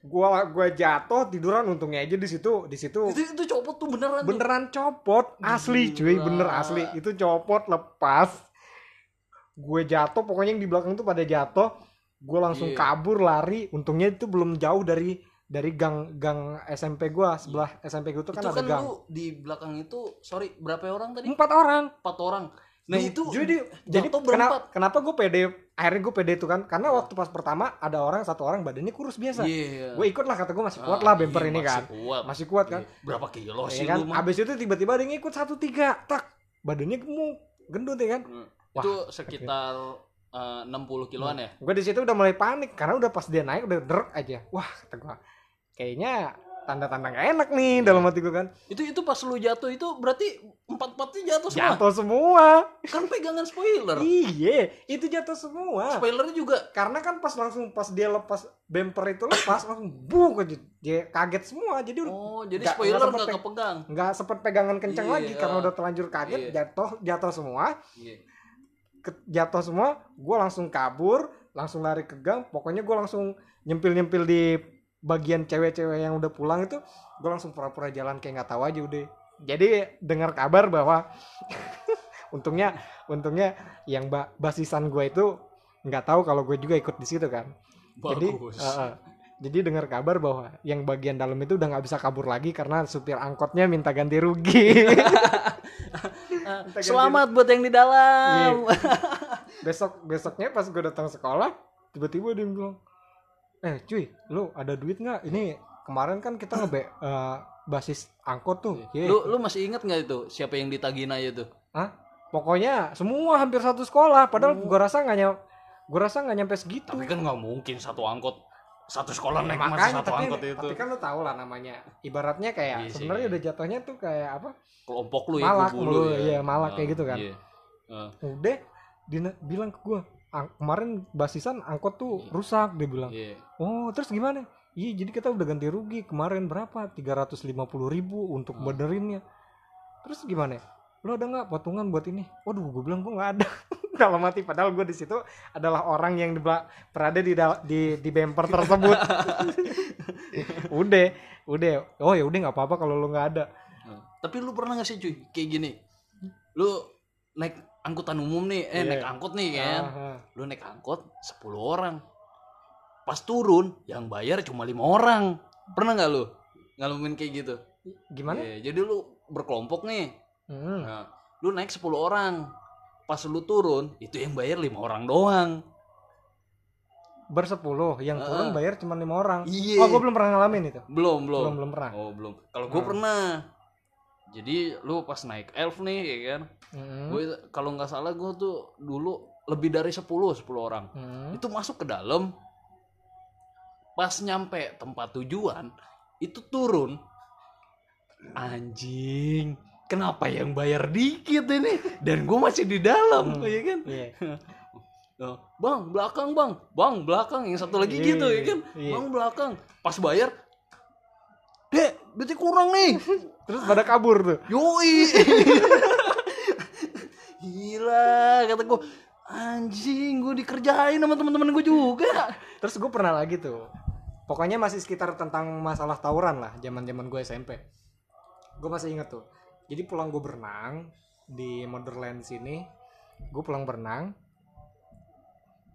gua gua jatuh tiduran untungnya aja di situ di situ Itu itu copot tuh beneran. tuh. beneran copot asli cuy Gila. bener asli itu copot lepas gue jatuh pokoknya yang di belakang tuh pada jatuh gue langsung Iya. kabur lari untungnya itu belum jauh dari dari gang gang SMP gua sebelah SMP gue tuh kan itu ada kan gang lu di belakang itu sorry berapa orang tadi? empat orang Empat orang. Nah itu jadi jadi kenapa kenapa gue pede akhirnya gue pede itu kan? Karena waktu pas pertama ada orang satu orang badannya kurus biasa. Iya. gue ikut lah kata gue masih kuat Ah, lah bemper iya, ini masih kan Kuat. masih kuat kan? Iya. Berapa kilo Ya sih kan? lu abis itu tiba-tiba ada yang ikut satu tiga tak. Badannya gemuk gendut ya kan? Hmm. Wah, itu sekitar eh, 60 kiloan ya? gue di situ udah mulai panik karena udah pas dia naik udah drek aja. Wah kata gue kayaknya tanda-tanda gak enak nih dalam hati gue kan Itu itu pas lu jatuh itu berarti empat-empatnya jatuh semua. jatuh semua Kan pegangan spoiler. iya itu jatuh semua Spoilernya juga karena kan pas langsung pas dia lepas bumper itu lepas langsung buk aja dia kaget semua jadi Oh, jadi Nggak- spoiler nggak pe- kepegang. nggak sempet pegangan kencang Iya. lagi karena udah terlanjur kaget Iya. jatuh jatuh semua Iya. ke- jatuh semua gue langsung kabur langsung lari ke gang pokoknya gue langsung nyempil nyempil di bagian cewek-cewek yang udah pulang itu gue langsung pura-pura jalan kayak nggak tahu aja udah. Jadi dengar kabar bahwa untungnya untungnya yang ba- basisan gue itu nggak tahu kalau gue juga ikut di situ kan. Jadi Bagus. eh, eh, jadi dengar kabar bahwa yang bagian dalam itu udah nggak bisa kabur lagi karena supir angkotnya minta ganti rugi. Ah, Kita ganti- Selamat buat yang di dalam. besok besoknya pas gue datang sekolah tiba-tiba dia bilang eh cuy lu ada duit nggak ini kemarin kan kita ngebe eh, basis angkot tuh Ye. Lu lu masih inget nggak itu siapa yang ditagih aja tuh? Hah? pokoknya semua hampir satu sekolah padahal Oh. gue rasa nggak nyam gue rasa nggak nyampe segitu Tapi kan nggak mungkin satu angkot satu sekolah naik masih makanya satu tapi, angkot itu. tapi kan lu tau lah namanya ibaratnya kayak Iya sih, sebenarnya iya. udah jatuhnya tuh kayak apa Kelompok lu ya Malak lu iya, malak kayak gitu kan. Iya. Ah, udah dia bilang ke gue kemarin basisan angkot tuh rusak dia bilang Iya. Oh, terus gimana? Iya, jadi kita udah ganti rugi kemarin berapa? 350 ribu untuk Hmm. benerinnya. Terus gimana? Lo ada nggak potongan buat ini? Waduh, gue bilang gue nggak ada. Dalam hati padahal gue di situ adalah orang yang di berada di di di bumper tersebut. udah, udah. Oh ya udah nggak apa-apa kalau lo nggak ada. Ah. Tapi lu pernah gak sih cuy kayak gini? Lu naik angkutan umum nih, eh Iya. naik angkot nih kan. Ah, Lu naik angkot 10 orang. Pas turun yang bayar cuma lima orang. Pernah nggak lu ngalamin kayak gitu? gimana? Iya, jadi lu berkelompok nih. Hmm. Nah, lu naik 10 orang. Pas lu turun, itu yang bayar lima orang doang. Bersepuluh, yang turun Ah. bayar cuma lima orang. Iya. Oh, gue belum pernah ngalamin itu. Belum, belum. Belum belum pernah. Oh, belum. Kalau gue Hmm. pernah. Jadi lu pas naik elf nih, ya kan? Hmm. Gue kalau nggak salah gue tuh dulu lebih dari 10 10 orang. Hmm. Itu masuk ke dalam. Pas nyampe tempat tujuan, itu turun. Anjing, kenapa yang bayar dikit ini? Dan gue masih di dalam, Hmm. ya kan? Iya. Nah, bang belakang bang, bang belakang yang satu lagi Iya, gitu ya kan, iya. bang belakang. Pas bayar, duitnya kurang nih. Terus pada kabur tuh. Yoi. Gila, kata gue, anjing, gue dikerjain sama teman-teman gue juga. Terus gue pernah lagi tuh. Pokoknya masih sekitar tentang masalah tawuran lah, zaman-zaman gue SMP. Gue masih inget tuh. Jadi pulang gue berenang di Motherland sini, gue pulang berenang.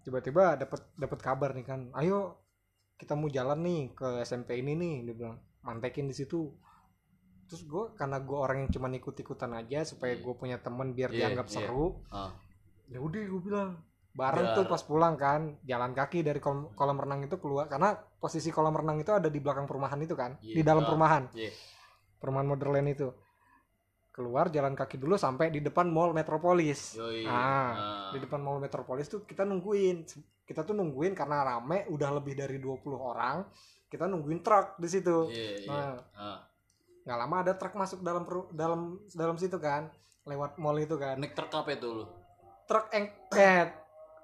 Tiba-tiba dapat dapat kabar nih kan, ayo kita mau jalan nih ke SMP ini nih, dia bilang mantekin di situ. Terus gue karena gue orang yang cuma ikut-ikutan aja supaya gue punya temen biar Iya, dianggap iya. seru. Ah. ya udah gue bilang bareng Biar- tuh pas pulang kan jalan kaki dari kolam, kolam renang itu keluar karena posisi kolam renang itu ada di belakang perumahan itu kan Iya. di dalam Ah. perumahan Iya. perumahan Motherland itu keluar jalan kaki dulu sampai di depan mall Metropolis Yoi. Ah, Ah. di depan mall Metropolis tuh kita nungguin kita tuh nungguin karena rame udah lebih dari 20 orang kita nungguin truk di situ Iya, iya. nah Ah. nggak lama ada truk masuk dalam dalam dalam situ kan lewat mall itu kan Naik truk apa itu lu? truk eng eh,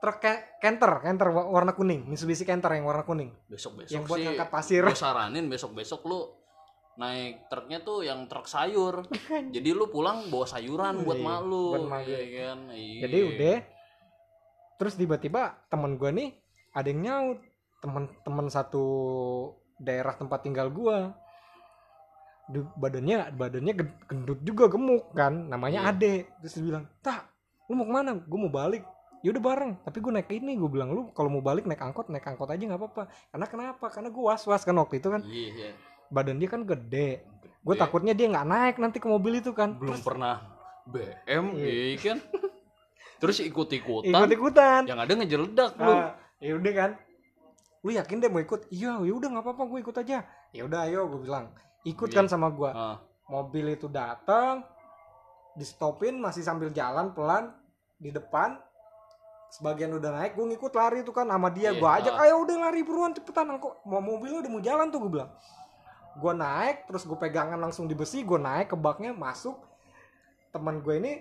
truk ke- Canter wa- warna kuning Mitsubishi Canter yang warna kuning Besok-besok yang buat sih. ngangkat pasir Gue saranin besok-besok lu naik truknya tuh yang truk sayur. Jadi lu pulang bawa sayuran buat Iya, mak lu. buat mak iya gue. kan? Iya. jadi udah terus tiba-tiba temen gue nih ada yang nyaut temen-temen satu daerah tempat tinggal gua Duh, badannya badannya gendut juga gemuk kan namanya Iya. Ade terus dia bilang tak lu mau ke mana gue mau balik ya udah bareng tapi gue naik ini gue bilang lu kalau mau balik naik angkot naik angkot aja nggak apa-apa karena kenapa karena gue was was kan waktu itu kan Iya, iya. Badan dia kan gede. Gue takutnya dia nggak naik nanti ke mobil itu kan. Belum pernah BM, Iya. iya kan? Terus ikut-ikutan, ikut ikutan yang ada ngejeledak lu. Ah, ya udah kan. Lu yakin deh mau ikut? Iya ya udah nggak apa-apa gue ikut aja. Ya udah ayo gue bilang. Ikut Iya. kan sama gue Ah, mobil itu datang di stopin masih sambil jalan pelan di depan. Sebagian udah naik gue ngikut lari tuh kan sama dia. Iya, gue ajak ah. ayo udah lari buruan cepetan. Kok mau mobilnya udah mau jalan tuh gue bilang gue naik terus gue pegangan langsung di besi gue naik ke baknya masuk teman gue ini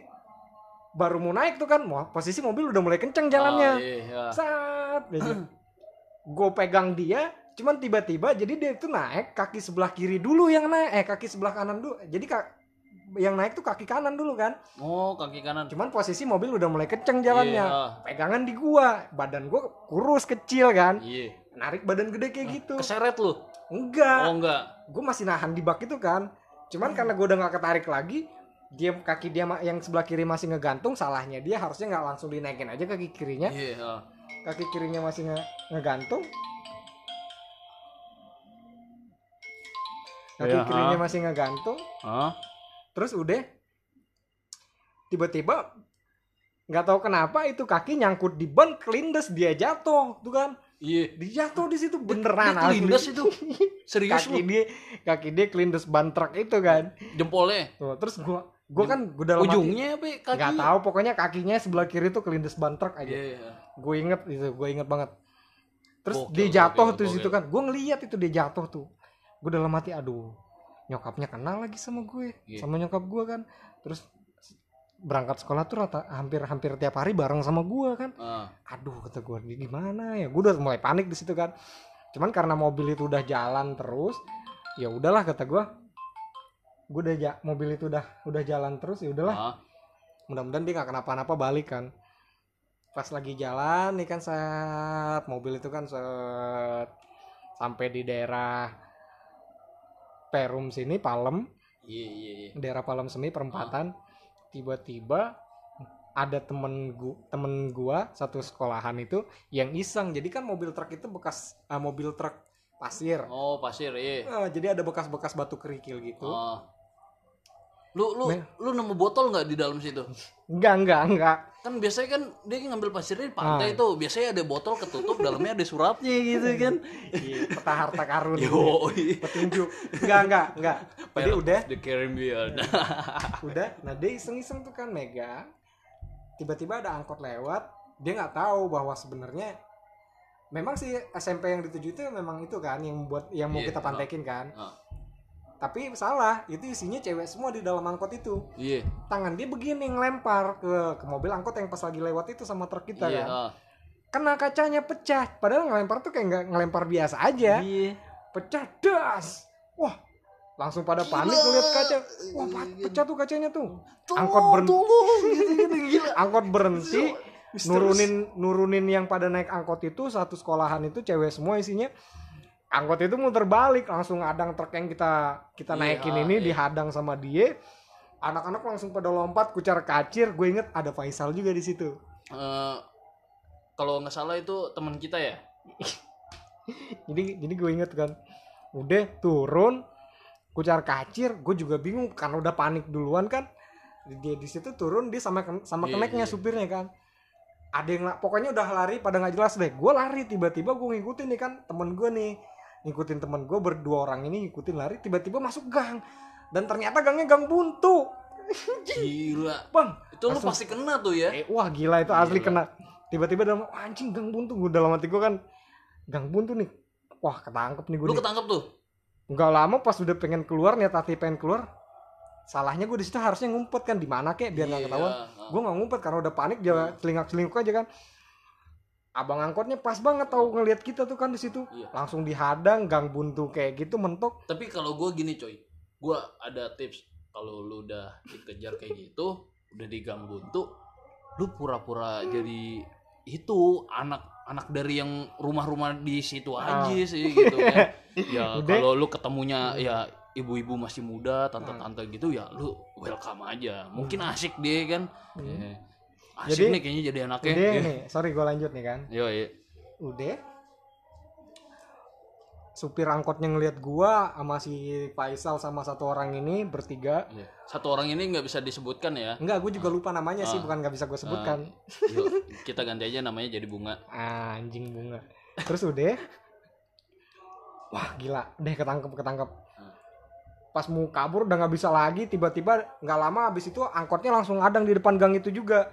baru mau naik tuh kan mau posisi mobil udah mulai kenceng jalannya ah, iya. saat gue pegang dia cuman tiba-tiba jadi dia itu naik kaki sebelah kiri dulu yang naik eh kaki sebelah kanan dulu jadi kak yang naik tuh kaki kanan dulu kan Oh, kaki kanan. cuman posisi mobil udah mulai kenceng jalannya Iya, pegangan di gua badan gua kurus kecil kan Iya. narik badan gede kayak gitu Keseret lu. Enggak Oh, enggak. gue masih nahan di bak itu kan cuman karena gue udah nggak ketarik lagi dia kaki dia yang sebelah kiri masih ngegantung salahnya dia harusnya nggak langsung dinaikin aja kaki kirinya Iya. ah. kaki kirinya masih nge- ngegantung kaki Iya, kirinya ha. masih ngegantung Hah? terus udah tiba-tiba nggak tahu kenapa itu kaki nyangkut di ban kelindes dia jatuh tuh kan Iya. dia jatuh di situ beneran Dia kelindes asli. itu. Serius kaki lu. dia kaki dia kelindes ban truk itu kan Jempolnya. tuh terus gua gua kan gua dalam Ujungnya apa ya? kaki? nggak tahu pokoknya kakinya sebelah kiri tuh kelindes ban truk aja Iya. gue inget itu gue inget banget terus Gokil, dia jatuh tuh situ kan gue ngeliat itu dia jatuh tuh gue dalam hati aduh nyokapnya kenal lagi sama gue Iya. sama nyokap gue kan terus berangkat sekolah tuh rata hampir hampir tiap hari bareng sama gue kan. Ah. aduh kata gue ini gimana ya? Gue udah mulai panik di situ kan. Cuman karena mobil itu udah jalan terus ya udahlah kata gue gue udah ja- mobil itu udah udah jalan terus ya udahlah. Ah. mudah-mudahan dia nggak kenapa-napa balik kan. Pas lagi jalan nih kan set mobil itu kan set sampai di daerah Perum sini Palem. Iya, iya, iya. daerah Palem seni perempatan tiba-tiba ada temen gua temen gua satu sekolahan itu yang iseng jadi kan mobil truk itu bekas ah, mobil truk pasir Oh, pasir, iya. Ah, jadi ada bekas-bekas batu kerikil gitu Oh. Lu lu Me- lu nemu botol nggak di dalam situ? enggak enggak enggak Kan biasanya kan dia ngambil pasirnya di pantai Ah. tuh. Biasanya ada botol ketutup dalamnya ada suratnya gitu kan. Iya, peta harta karun Yo. petunjuk enggak enggak enggak jadi udah The Caribbean. udah nah dia iseng-iseng tuh kan mega tiba-tiba ada angkot lewat dia nggak tahu bahwa sebenarnya memang sih SMP yang dituju itu memang itu kan yang buat yang mau Iya, kita pantekin kan ah. Tapi salah itu isinya cewek semua di dalam angkot itu Iya. tangan dia begini ngelempar ke ke mobil angkot yang pas lagi lewat itu sama truk kita Iya. kan ah. kena kacanya pecah padahal ngelempar tuh kayak nggak ngelempar biasa aja Iya. pecah das wah langsung pada panik Gila. ngeliat kaca wah pa- pecah tuh kacanya tuh Tolong, Angkot berhenti. gitu, gitu, gila. angkot berhenti nurunin nurunin yang pada naik angkot itu satu sekolahan itu cewek semua isinya angkot itu muter balik langsung ngadang truk yang kita kita Iya, naikin ini iya. dihadang sama dia. Anak-anak langsung pada lompat kucar kacir. Gue inget ada Faisal juga di situ. Eh, kalau nggak salah itu teman kita ya. jadi jadi gue inget kan udah turun kucar kacir. Gue juga bingung karena udah panik duluan kan. Dia di situ turun dia sama sama Iya, keneknya iya. supirnya kan. Ada yang pokoknya udah lari pada nggak jelas deh. Gue lari tiba-tiba gue ngikutin nih kan temen gue nih ngikutin temen gue berdua orang ini ngikutin lari tiba-tiba masuk gang dan ternyata gangnya gang buntu Gila. bang Itu lu pasti kena tuh ya. eh, wah gila itu asli Gila. kena tiba-tiba dalam "Wah, anjing gang buntu gue dalam hati gue kan gang buntu nih wah ketangkep nih gue Lu nih. ketangkep tuh. nggak lama pas udah pengen keluar niat hati pengen keluar salahnya gue di situ harusnya ngumpet kan di mana kek biar nggak Iya, ketahuan ah. gue nggak ngumpet karena udah panik dia celingak celinguk aja kan abang angkotnya pas banget tahu ngelihat kita tuh kan di situ. Iya. langsung dihadang gang buntu kayak gitu mentok. Tapi kalau gue gini coy, gue ada tips. Kalau lu udah dikejar kayak gitu, udah di gang buntu, lu pura-pura jadi itu anak anak dari yang rumah-rumah di situ Ah. aja sih gitu kan. Ya kalau lu ketemunya ya ibu-ibu masih muda tante-tante gitu ya lu welcome aja. Mungkin asik dia kan. Ya. Asik Jadi- nih kayaknya jadi anaknya. udah Ya. nih sorry gue lanjut nih kan. Yo, iya. udah. Supir angkotnya ngelihat gua sama si Faisal sama satu orang ini bertiga. Iya. satu orang ini nggak bisa disebutkan ya? Enggak gue juga lupa namanya sih Ah. bukan nggak bisa gue sebutkan. Yuk, kita ganti aja namanya jadi bunga. Ah, anjing bunga. Terus udah. Wah gila. Deh ketangkep ketangkep. Pas mau kabur udah nggak bisa lagi tiba-tiba nggak lama habis itu angkotnya langsung ngadang di depan gang itu juga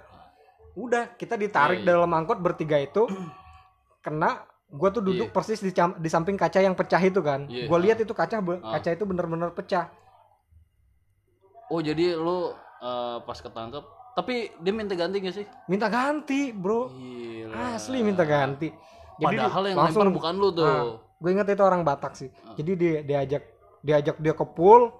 udah kita ditarik Iya, iya. dalam angkot bertiga itu kena gua tuh duduk Iya. persis di, di samping kaca yang pecah itu kan Iya, gua ah. lihat itu kaca be- Ah. kaca itu bener-bener pecah oh jadi lu eh, pas ketangkep tapi dia minta ganti gak sih minta ganti bro Gila. asli minta ganti padahal yang langsung lempar bukan lu tuh gue inget itu orang Batak sih Ah. jadi dia diajak diajak dia ke pool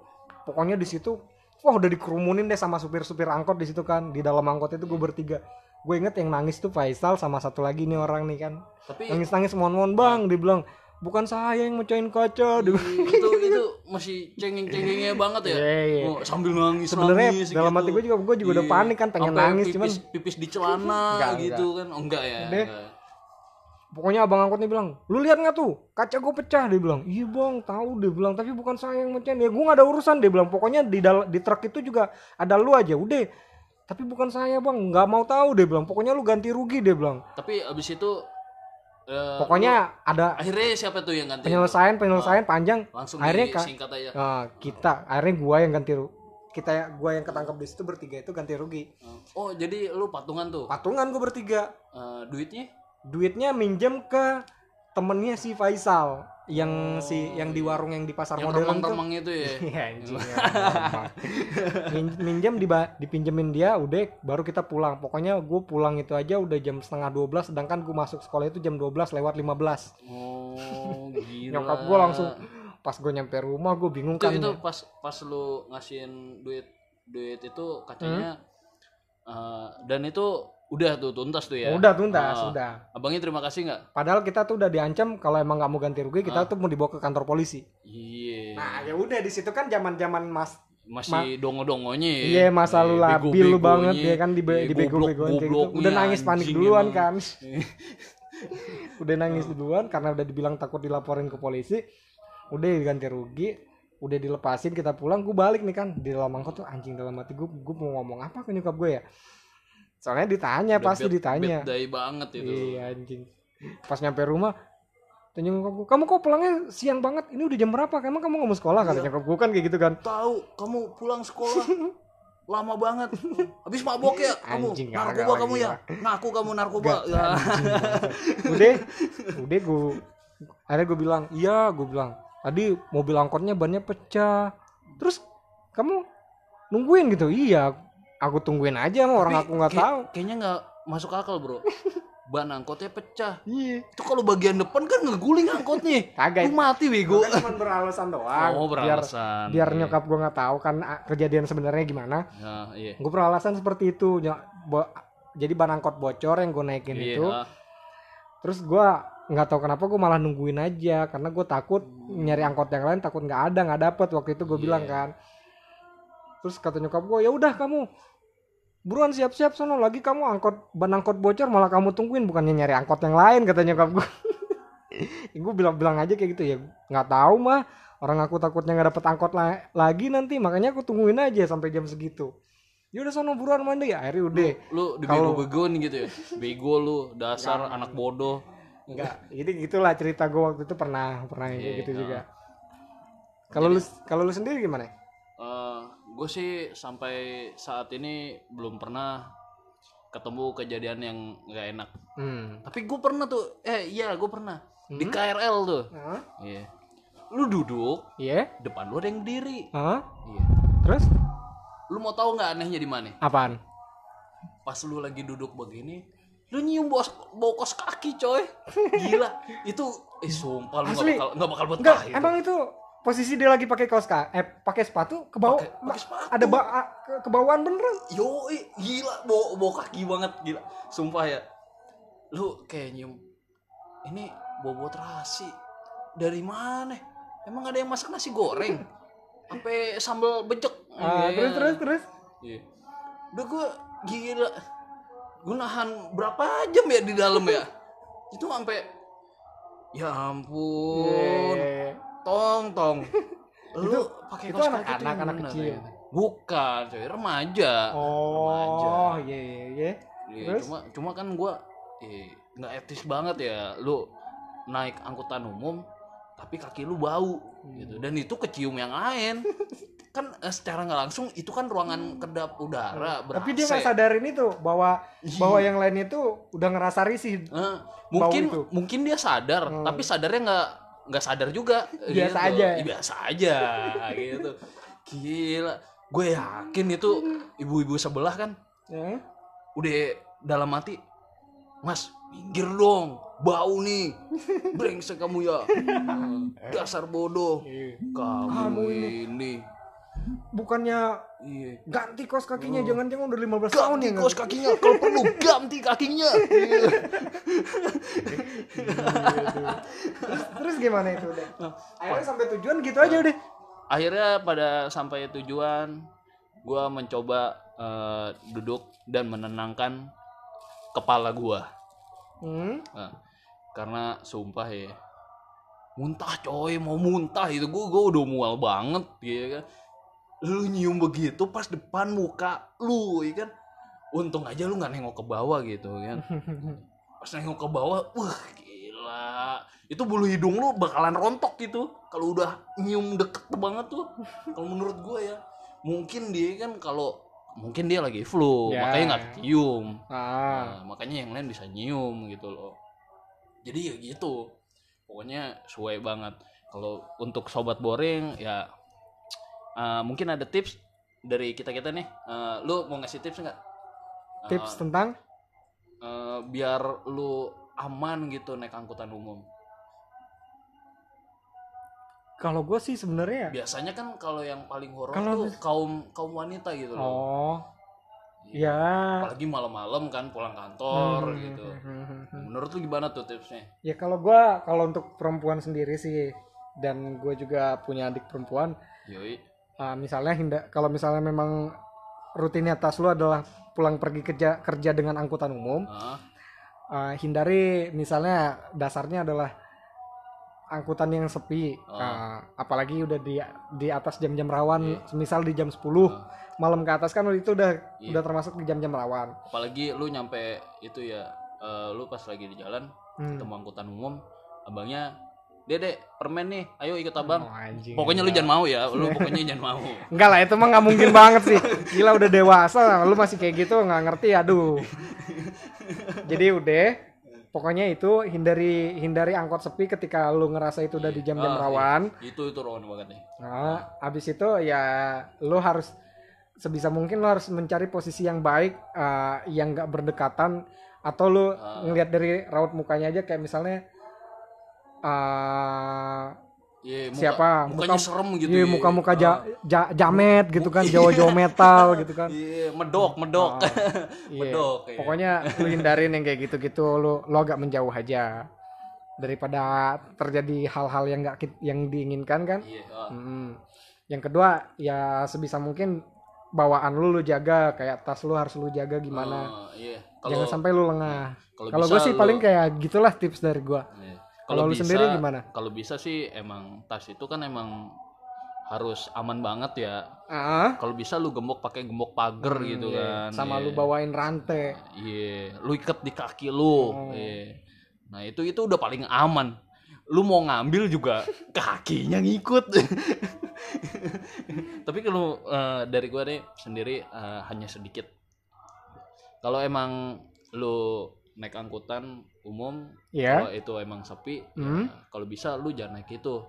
pokoknya di situ wah udah dikerumunin deh sama supir-supir angkot di situ kan di dalam angkot itu gue bertiga gue inget yang nangis tuh Faisal sama satu lagi nih orang nih kan tapi nangis nangis mohon-mohon bang dia bilang bukan saya yang mecahin kaca bilang. itu itu masih cengeng-cengengnya banget ya Iya, iya. Oh, sambil nangis sebenarnya nangis dalam gitu. hati gue juga gue juga udah Iya. panik kan pengen Sampai nangis pipis, cuman pipis di celana Enggak, gitu kan oh enggak ya Deh. enggak. Pokoknya abang angkot nih bilang lu lihat nggak tuh? Kaca gue pecah dia bilang. Iya bang tahu dia bilang. Tapi bukan saya yang mecahin ya gue nggak ada urusan dia bilang. Pokoknya di dal- di truk itu juga ada lu aja udah. Tapi bukan saya bang nggak mau tahu dia bilang. Pokoknya lu ganti rugi dia bilang. Tapi abis itu eh, pokoknya ada lu- akhirnya siapa tuh yang ganti? penyelesaian penyelesaian panjang. langsung akhirnya ka- disingkat aja. Nah, kita akhirnya gua yang ganti ru- kita ya- gua yang ketangkep di situ bertiga itu ganti rugi. Oh jadi lu patungan tuh? Patungan gue bertiga. Eh, duitnya duitnya minjem ke temennya si Faisal yang si yang di warung yang di pasar yang modern tuh remang-remang itu ya? Iya, anjing, ya, gampang. Min- minjem diba- dipinjemin dia udah baru kita pulang. Pokoknya gue pulang itu aja udah jam setengah 12 sedangkan gue masuk sekolah itu jam 12 lewat 15 oh gila. Nyokap gue langsung pas gue nyampe rumah gue bingung itu, kan. itu pas pas lu ngasihin duit duit itu kacanya Hmm? eh, dan itu udah tuh tuntas tuh ya udah tuntas Ah. udah abangnya terima kasih nggak padahal kita tuh udah diancam kalau emang nggak mau ganti rugi kita tuh mau dibawa ke kantor polisi iya nah ya udah di situ kan zaman zaman mas masih dongo-dongonya ya. Iya masa lu labil lu banget ya kan di Iya, dibego-begoin kayak gitu. Udah nangis panik anjing duluan emang. kan. udah nangis duluan karena udah dibilang takut dilaporin ke polisi. Udah ganti rugi, udah dilepasin kita pulang, gue balik nih kan di dalam angkot tuh anjing dalam hati gue, gue mau ngomong apa ke nyokap gue ya? Soalnya ditanya Udah pasti bad- ditanya. bad day banget itu. Iya anjing. Pas nyampe rumah tanya nyokap gue, kamu kok pulangnya siang banget? Ini udah jam berapa? Emang kamu nggak mau sekolah? Kata nyokap gue kan kayak gitu kan. tahu kamu pulang sekolah. Lama banget. Habis mabok ya kamu? Anjing, narkoba kamu ya? ngaku kamu narkoba. Gak, ya. anjing udah udah gue akhirnya gue bilang iya gue bilang. Tadi mobil angkotnya bannya pecah. Terus kamu nungguin gitu? Iya aku tungguin aja sama orang Tapi aku nggak tahu. kayaknya nggak masuk akal bro. Ban angkotnya pecah. Iya. Itu kalau bagian depan kan ngeguling angkotnya. Kagak. Lu mati bego. Kan cuma beralasan doang. Oh biar beralasan. biar Iya. nyokap gue nggak tahu kan kejadian sebenarnya gimana. Ya, iya. Gue beralasan seperti itu. Jadi ban angkot bocor yang gue naikin Iya, itu. Terus gua nggak tahu kenapa gue malah nungguin aja. Karena gue takut nyari angkot yang lain takut nggak ada nggak dapet. Waktu itu gue Iya. bilang kan terus kata nyokap gue ya udah kamu buruan siap-siap sono lagi kamu angkot ban angkot bocor malah kamu tungguin bukannya nyari angkot yang lain kata nyokap gue gue bilang-bilang aja kayak gitu ya nggak tahu mah orang aku takutnya nggak dapet angkot la- lagi nanti makanya aku tungguin aja sampai jam segitu. Ya udah sono buruan mandi. Ya akhirnya udah. Lu dibego-begoin gitu ya? Bego lu dasar anak bodoh. Enggak, jadi gitulah cerita gue waktu itu pernah pernah kayak Iya, gitu ah. juga. Kalau lu kalau lu sendiri gimana? Gue sih sampai saat ini belum pernah ketemu kejadian yang nggak enak. Hmm. tapi gue pernah tuh. Eh iya gue pernah. Di Hmm? KRL tuh. Hah? iya. Lu duduk Iya? depan lu ada yang berdiri. Hah? iya. Terus? Lu mau tahu nggak anehnya di mana? Apaan? pas lu lagi duduk begini lu nyium bau, bau kos kaki coy. Gila. Itu eh sumpah lu nggak bakal nggak bakal betah Enggak, itu. emang itu posisi dia lagi pakai kaos ka eh pakai sepatu ke bawah sepatu. ada ba ke, ke bawaan beneran. Yo, gila, bau, bau kaki banget, gila. Sumpah ya. lu kayak nyium ini bobo terasi dari mana emang ada yang masak nasi goreng sampai sambal becek Ah, Iya. terus terus terus Iya. udah gue gila gue nahan berapa jam ya di dalam ya itu sampai ya ampun Iya. Tong tong. Lu pakai itu kaos anak- anak-anak mana, kecil. gitu? bukan coy remaja. Oh iya iya iya. Iya, Terus? cuma cuma kan gua eh, nggak etis banget ya. Lu naik angkutan umum tapi kaki lu bau gitu. Dan itu kecium yang lain. Kan eh, secara nggak langsung itu kan ruangan kedap udara ber tapi dia nggak sadarin itu bahwa bahwa yang lain itu udah ngerasa risih Eh, mungkin itu. mungkin dia sadar Hmm. tapi sadarnya nggak nggak sadar juga. Biasa gitu. aja. Ih, biasa aja gitu. Gila. Gue yakin itu ibu-ibu sebelah kan ya. udah dalam hati mas minggir dong bau nih. Brengsek kamu ya. Dasar bodoh. Kamu, Kamu ini, bukannya iya. ganti kos kakinya jangan-jangan udah 15 tahun ganti ya kos kakinya kalau perlu ganti kakinya. Iya. terus terus gimana itu udah akhirnya sampai tujuan gitu aja udah akhirnya pada sampai tujuan gua mencoba eh, duduk dan menenangkan kepala gua. Hmm. Nah, karena sumpah ya muntah coy mau muntah itu gue gue udah mual banget ya kan lu nyium begitu pas depan muka lu ya kan untung aja lu nggak nengok ke bawah gitu kan pas nengok ke bawah wah gila itu bulu hidung lu bakalan rontok gitu kalau udah nyium deket banget tuh kalau menurut gue ya mungkin dia kan kalau mungkin dia lagi flu Ya. makanya nggak kecium ah Nah, makanya yang lain bisa nyium gitu loh. Jadi ya gitu. Pokoknya sesuai banget. Kalau untuk sobat boring ya eh, mungkin ada tips dari kita-kita nih. Eh, lu mau ngasih tips nggak? Eh, tips tentang eh, biar lu aman gitu naik angkutan umum. kalau gue sih sebenarnya Biasanya kan kalau yang paling horor tuh kaum kaum wanita gitu loh. oh Iya. ya Apalagi malam-malam kan pulang kantor Hmm, gitu. hmm, hmm, hmm. Menurut lu gimana tuh tipsnya? ya kalau gua kalau untuk perempuan sendiri sih dan gue juga punya adik perempuan Yoi. Ah, misalnya hinda kalau misalnya memang rutinitas lu adalah pulang pergi kerja kerja dengan angkutan umum Hah? ah, hindari misalnya dasarnya adalah angkutan yang sepi Oh. Ah, apalagi udah di di atas jam-jam rawan Iya. misal di jam 10 Oh. malam ke atas kan itu udah Iya. udah termasuk di jam-jam rawan apalagi lu nyampe itu ya eh, lu pas lagi di jalan Hmm. ketemu angkutan umum abangnya dedek permen nih ayo ikut abang Oh, anjing. pokoknya lu jangan mau ya lu pokoknya jangan mau Enggak lah itu mah nggak mungkin banget sih. Gila udah dewasa, lu masih kayak gitu nggak ngerti aduh. Jadi udah pokoknya itu hindari hindari angkot sepi ketika lu ngerasa itu udah di jam-jam Ah, rawan. itu itu rawan banget nih Nah, abis itu ya lu harus sebisa mungkin lu harus mencari posisi yang baik eh, yang nggak berdekatan atau lu Ah. ngelihat dari raut mukanya aja kayak misalnya eh Iya, muka- Siapa? mukanya Muka- serem gitu iya, ya. muka-muka Ah. ja- ja- jamet gitu kan, jawa-jawa metal gitu kan. iya medok medok Ah, iya. medok iya. Pokoknya lu hindarin yang kayak gitu-gitu, lu lu agak menjauh aja daripada terjadi hal-hal yang nggak yang diinginkan kan. iya ah. Mm. Yang kedua ya sebisa mungkin bawaan lu lu jaga kayak tas lu harus lu jaga gimana. Ah, iya Jangan kalau sampai lu lengah. kalau gue sih lu- paling kayak gitulah tips dari gua. iya. Kalau lu bisa- sendiri gimana? kalau bisa sih emang tas itu kan emang harus aman banget ya Ah, kalau bisa lu gembok pakai gembok pagar Hmm, gitu iya. kan sama iya. lu bawain rantai. Iya, lu ikat di kaki lu. Oh. Iya. Nah, itu itu udah paling aman. Lu mau ngambil juga kakinya ngikut. Tapi kalau eh, dari gua nih sendiri eh, hanya sedikit. Kalau emang lu naik angkutan umum, Ya. kalau itu emang sepi, ya, Hmm. kalau bisa lu jangan naik itu.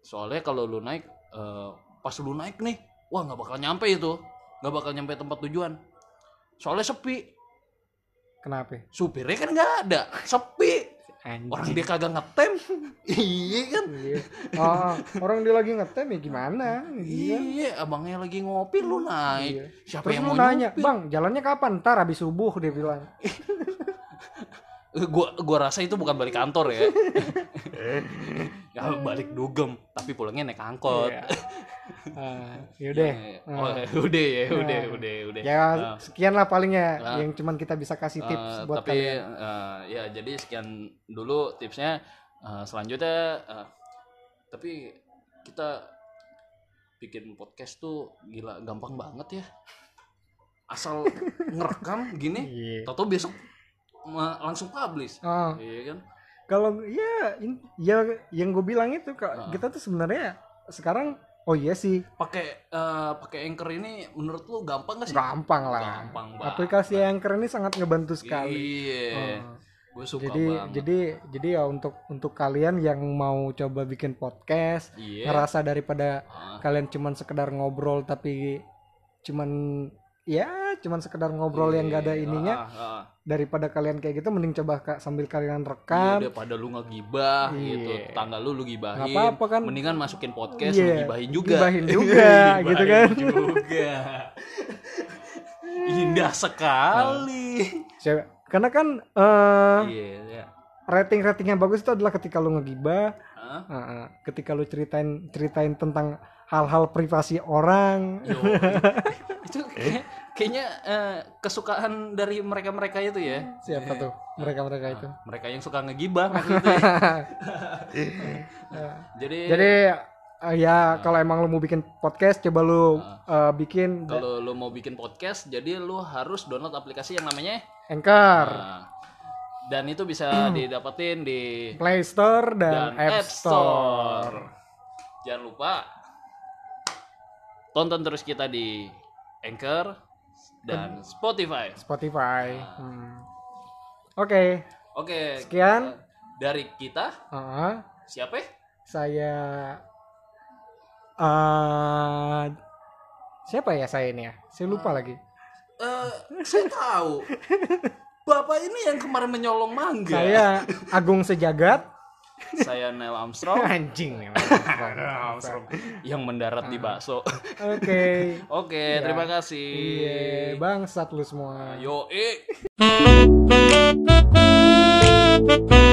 Soalnya kalau lu naik eh, pas lu naik nih, wah nggak bakal nyampe itu. nggak bakal nyampe tempat tujuan. Soalnya sepi Kenapa? supirnya kan nggak ada sepi Anjing. orang dia kagak ngetem iya kan Iya. Oh, orang dia lagi ngetem ya gimana? Iya. iya abangnya lagi ngopi lu naik Iya. siapa Terus yang lu mau nanya, nyupir? bang, jalannya kapan? Ntar habis subuh dia bilang. gua gua rasa itu bukan balik kantor ya. ya balik dugem, tapi pulangnya naik angkot. Iya. Ah, yaudah. Oh, udah ya, udah, udah, udah. Ya Ah. sekian lah palingnya Ah. yang cuman kita bisa kasih tips Eh, buat tapi kalian. eh, ya jadi sekian dulu tipsnya Eh, selanjutnya eh, tapi kita bikin podcast tuh gila gampang banget ya asal ngerekam gini Iya. toto besok langsung publish Oh, iya kan kalau ya in- ya yang gue bilang itu Kak, Ah. kita tuh sebenarnya sekarang oh iya sih pakai eh, pakai anchor ini menurut lu gampang gak sih gampang lah. gampang banget Aplikasi Anchor ini sangat ngebantu sekali. iya Oh. gue suka jadi banget jadi jadi ya untuk untuk kalian yang mau coba bikin podcast iya ngerasa daripada Ah, kalian cuman sekedar ngobrol tapi cuman ya cuman sekedar ngobrol yang gak ada iya, ininya ah, ah. Daripada kalian kayak gitu mending coba Kak, sambil kalian Iya, rekam daripada lu ngegibah Iya. gitu. Tetangga lu lu gibahin. Nggak apa-apa kan. Mendingan masukin podcast Iya, lu gibahin juga. gibahin juga, gitu kan. juga. Indah sekali. Saya- karena kan eh, Iya, iya. rating-rating yang bagus itu adalah ketika lu ngegibah Hah? eh, eh, ketika lu ceritain ceritain tentang hal-hal privasi orang Yo, itu kayak- kayaknya eh, kesukaan dari mereka-mereka itu ya. siapa tuh? Mereka-mereka itu. Mereka yang suka ngegibah maksudnya. Jadi, jadi eh, ya kalau emang lu mau bikin podcast coba lu eh, bikin. Kalau lu mau bikin podcast, jadi lu harus download aplikasi yang namanya Anchor. Nah, dan itu bisa didapetin di Play Store dan, dan App Store. Jangan lupa tonton terus kita di Anchor dan Spotify. Spotify Hmm. oke Oke. Sekian. eh, dari kita eh, siapa? ya? saya eh siapa ya saya ini ya saya lupa lagi Eh, saya tahu. Bapak ini yang kemarin menyolong mangga. saya Agung Sejagat Saya Neil Armstrong. Anjing Armstrong. Yang mendarat di bakso. oke. Oke, terima kasih. iya bangsat lu semua. Yo, eh.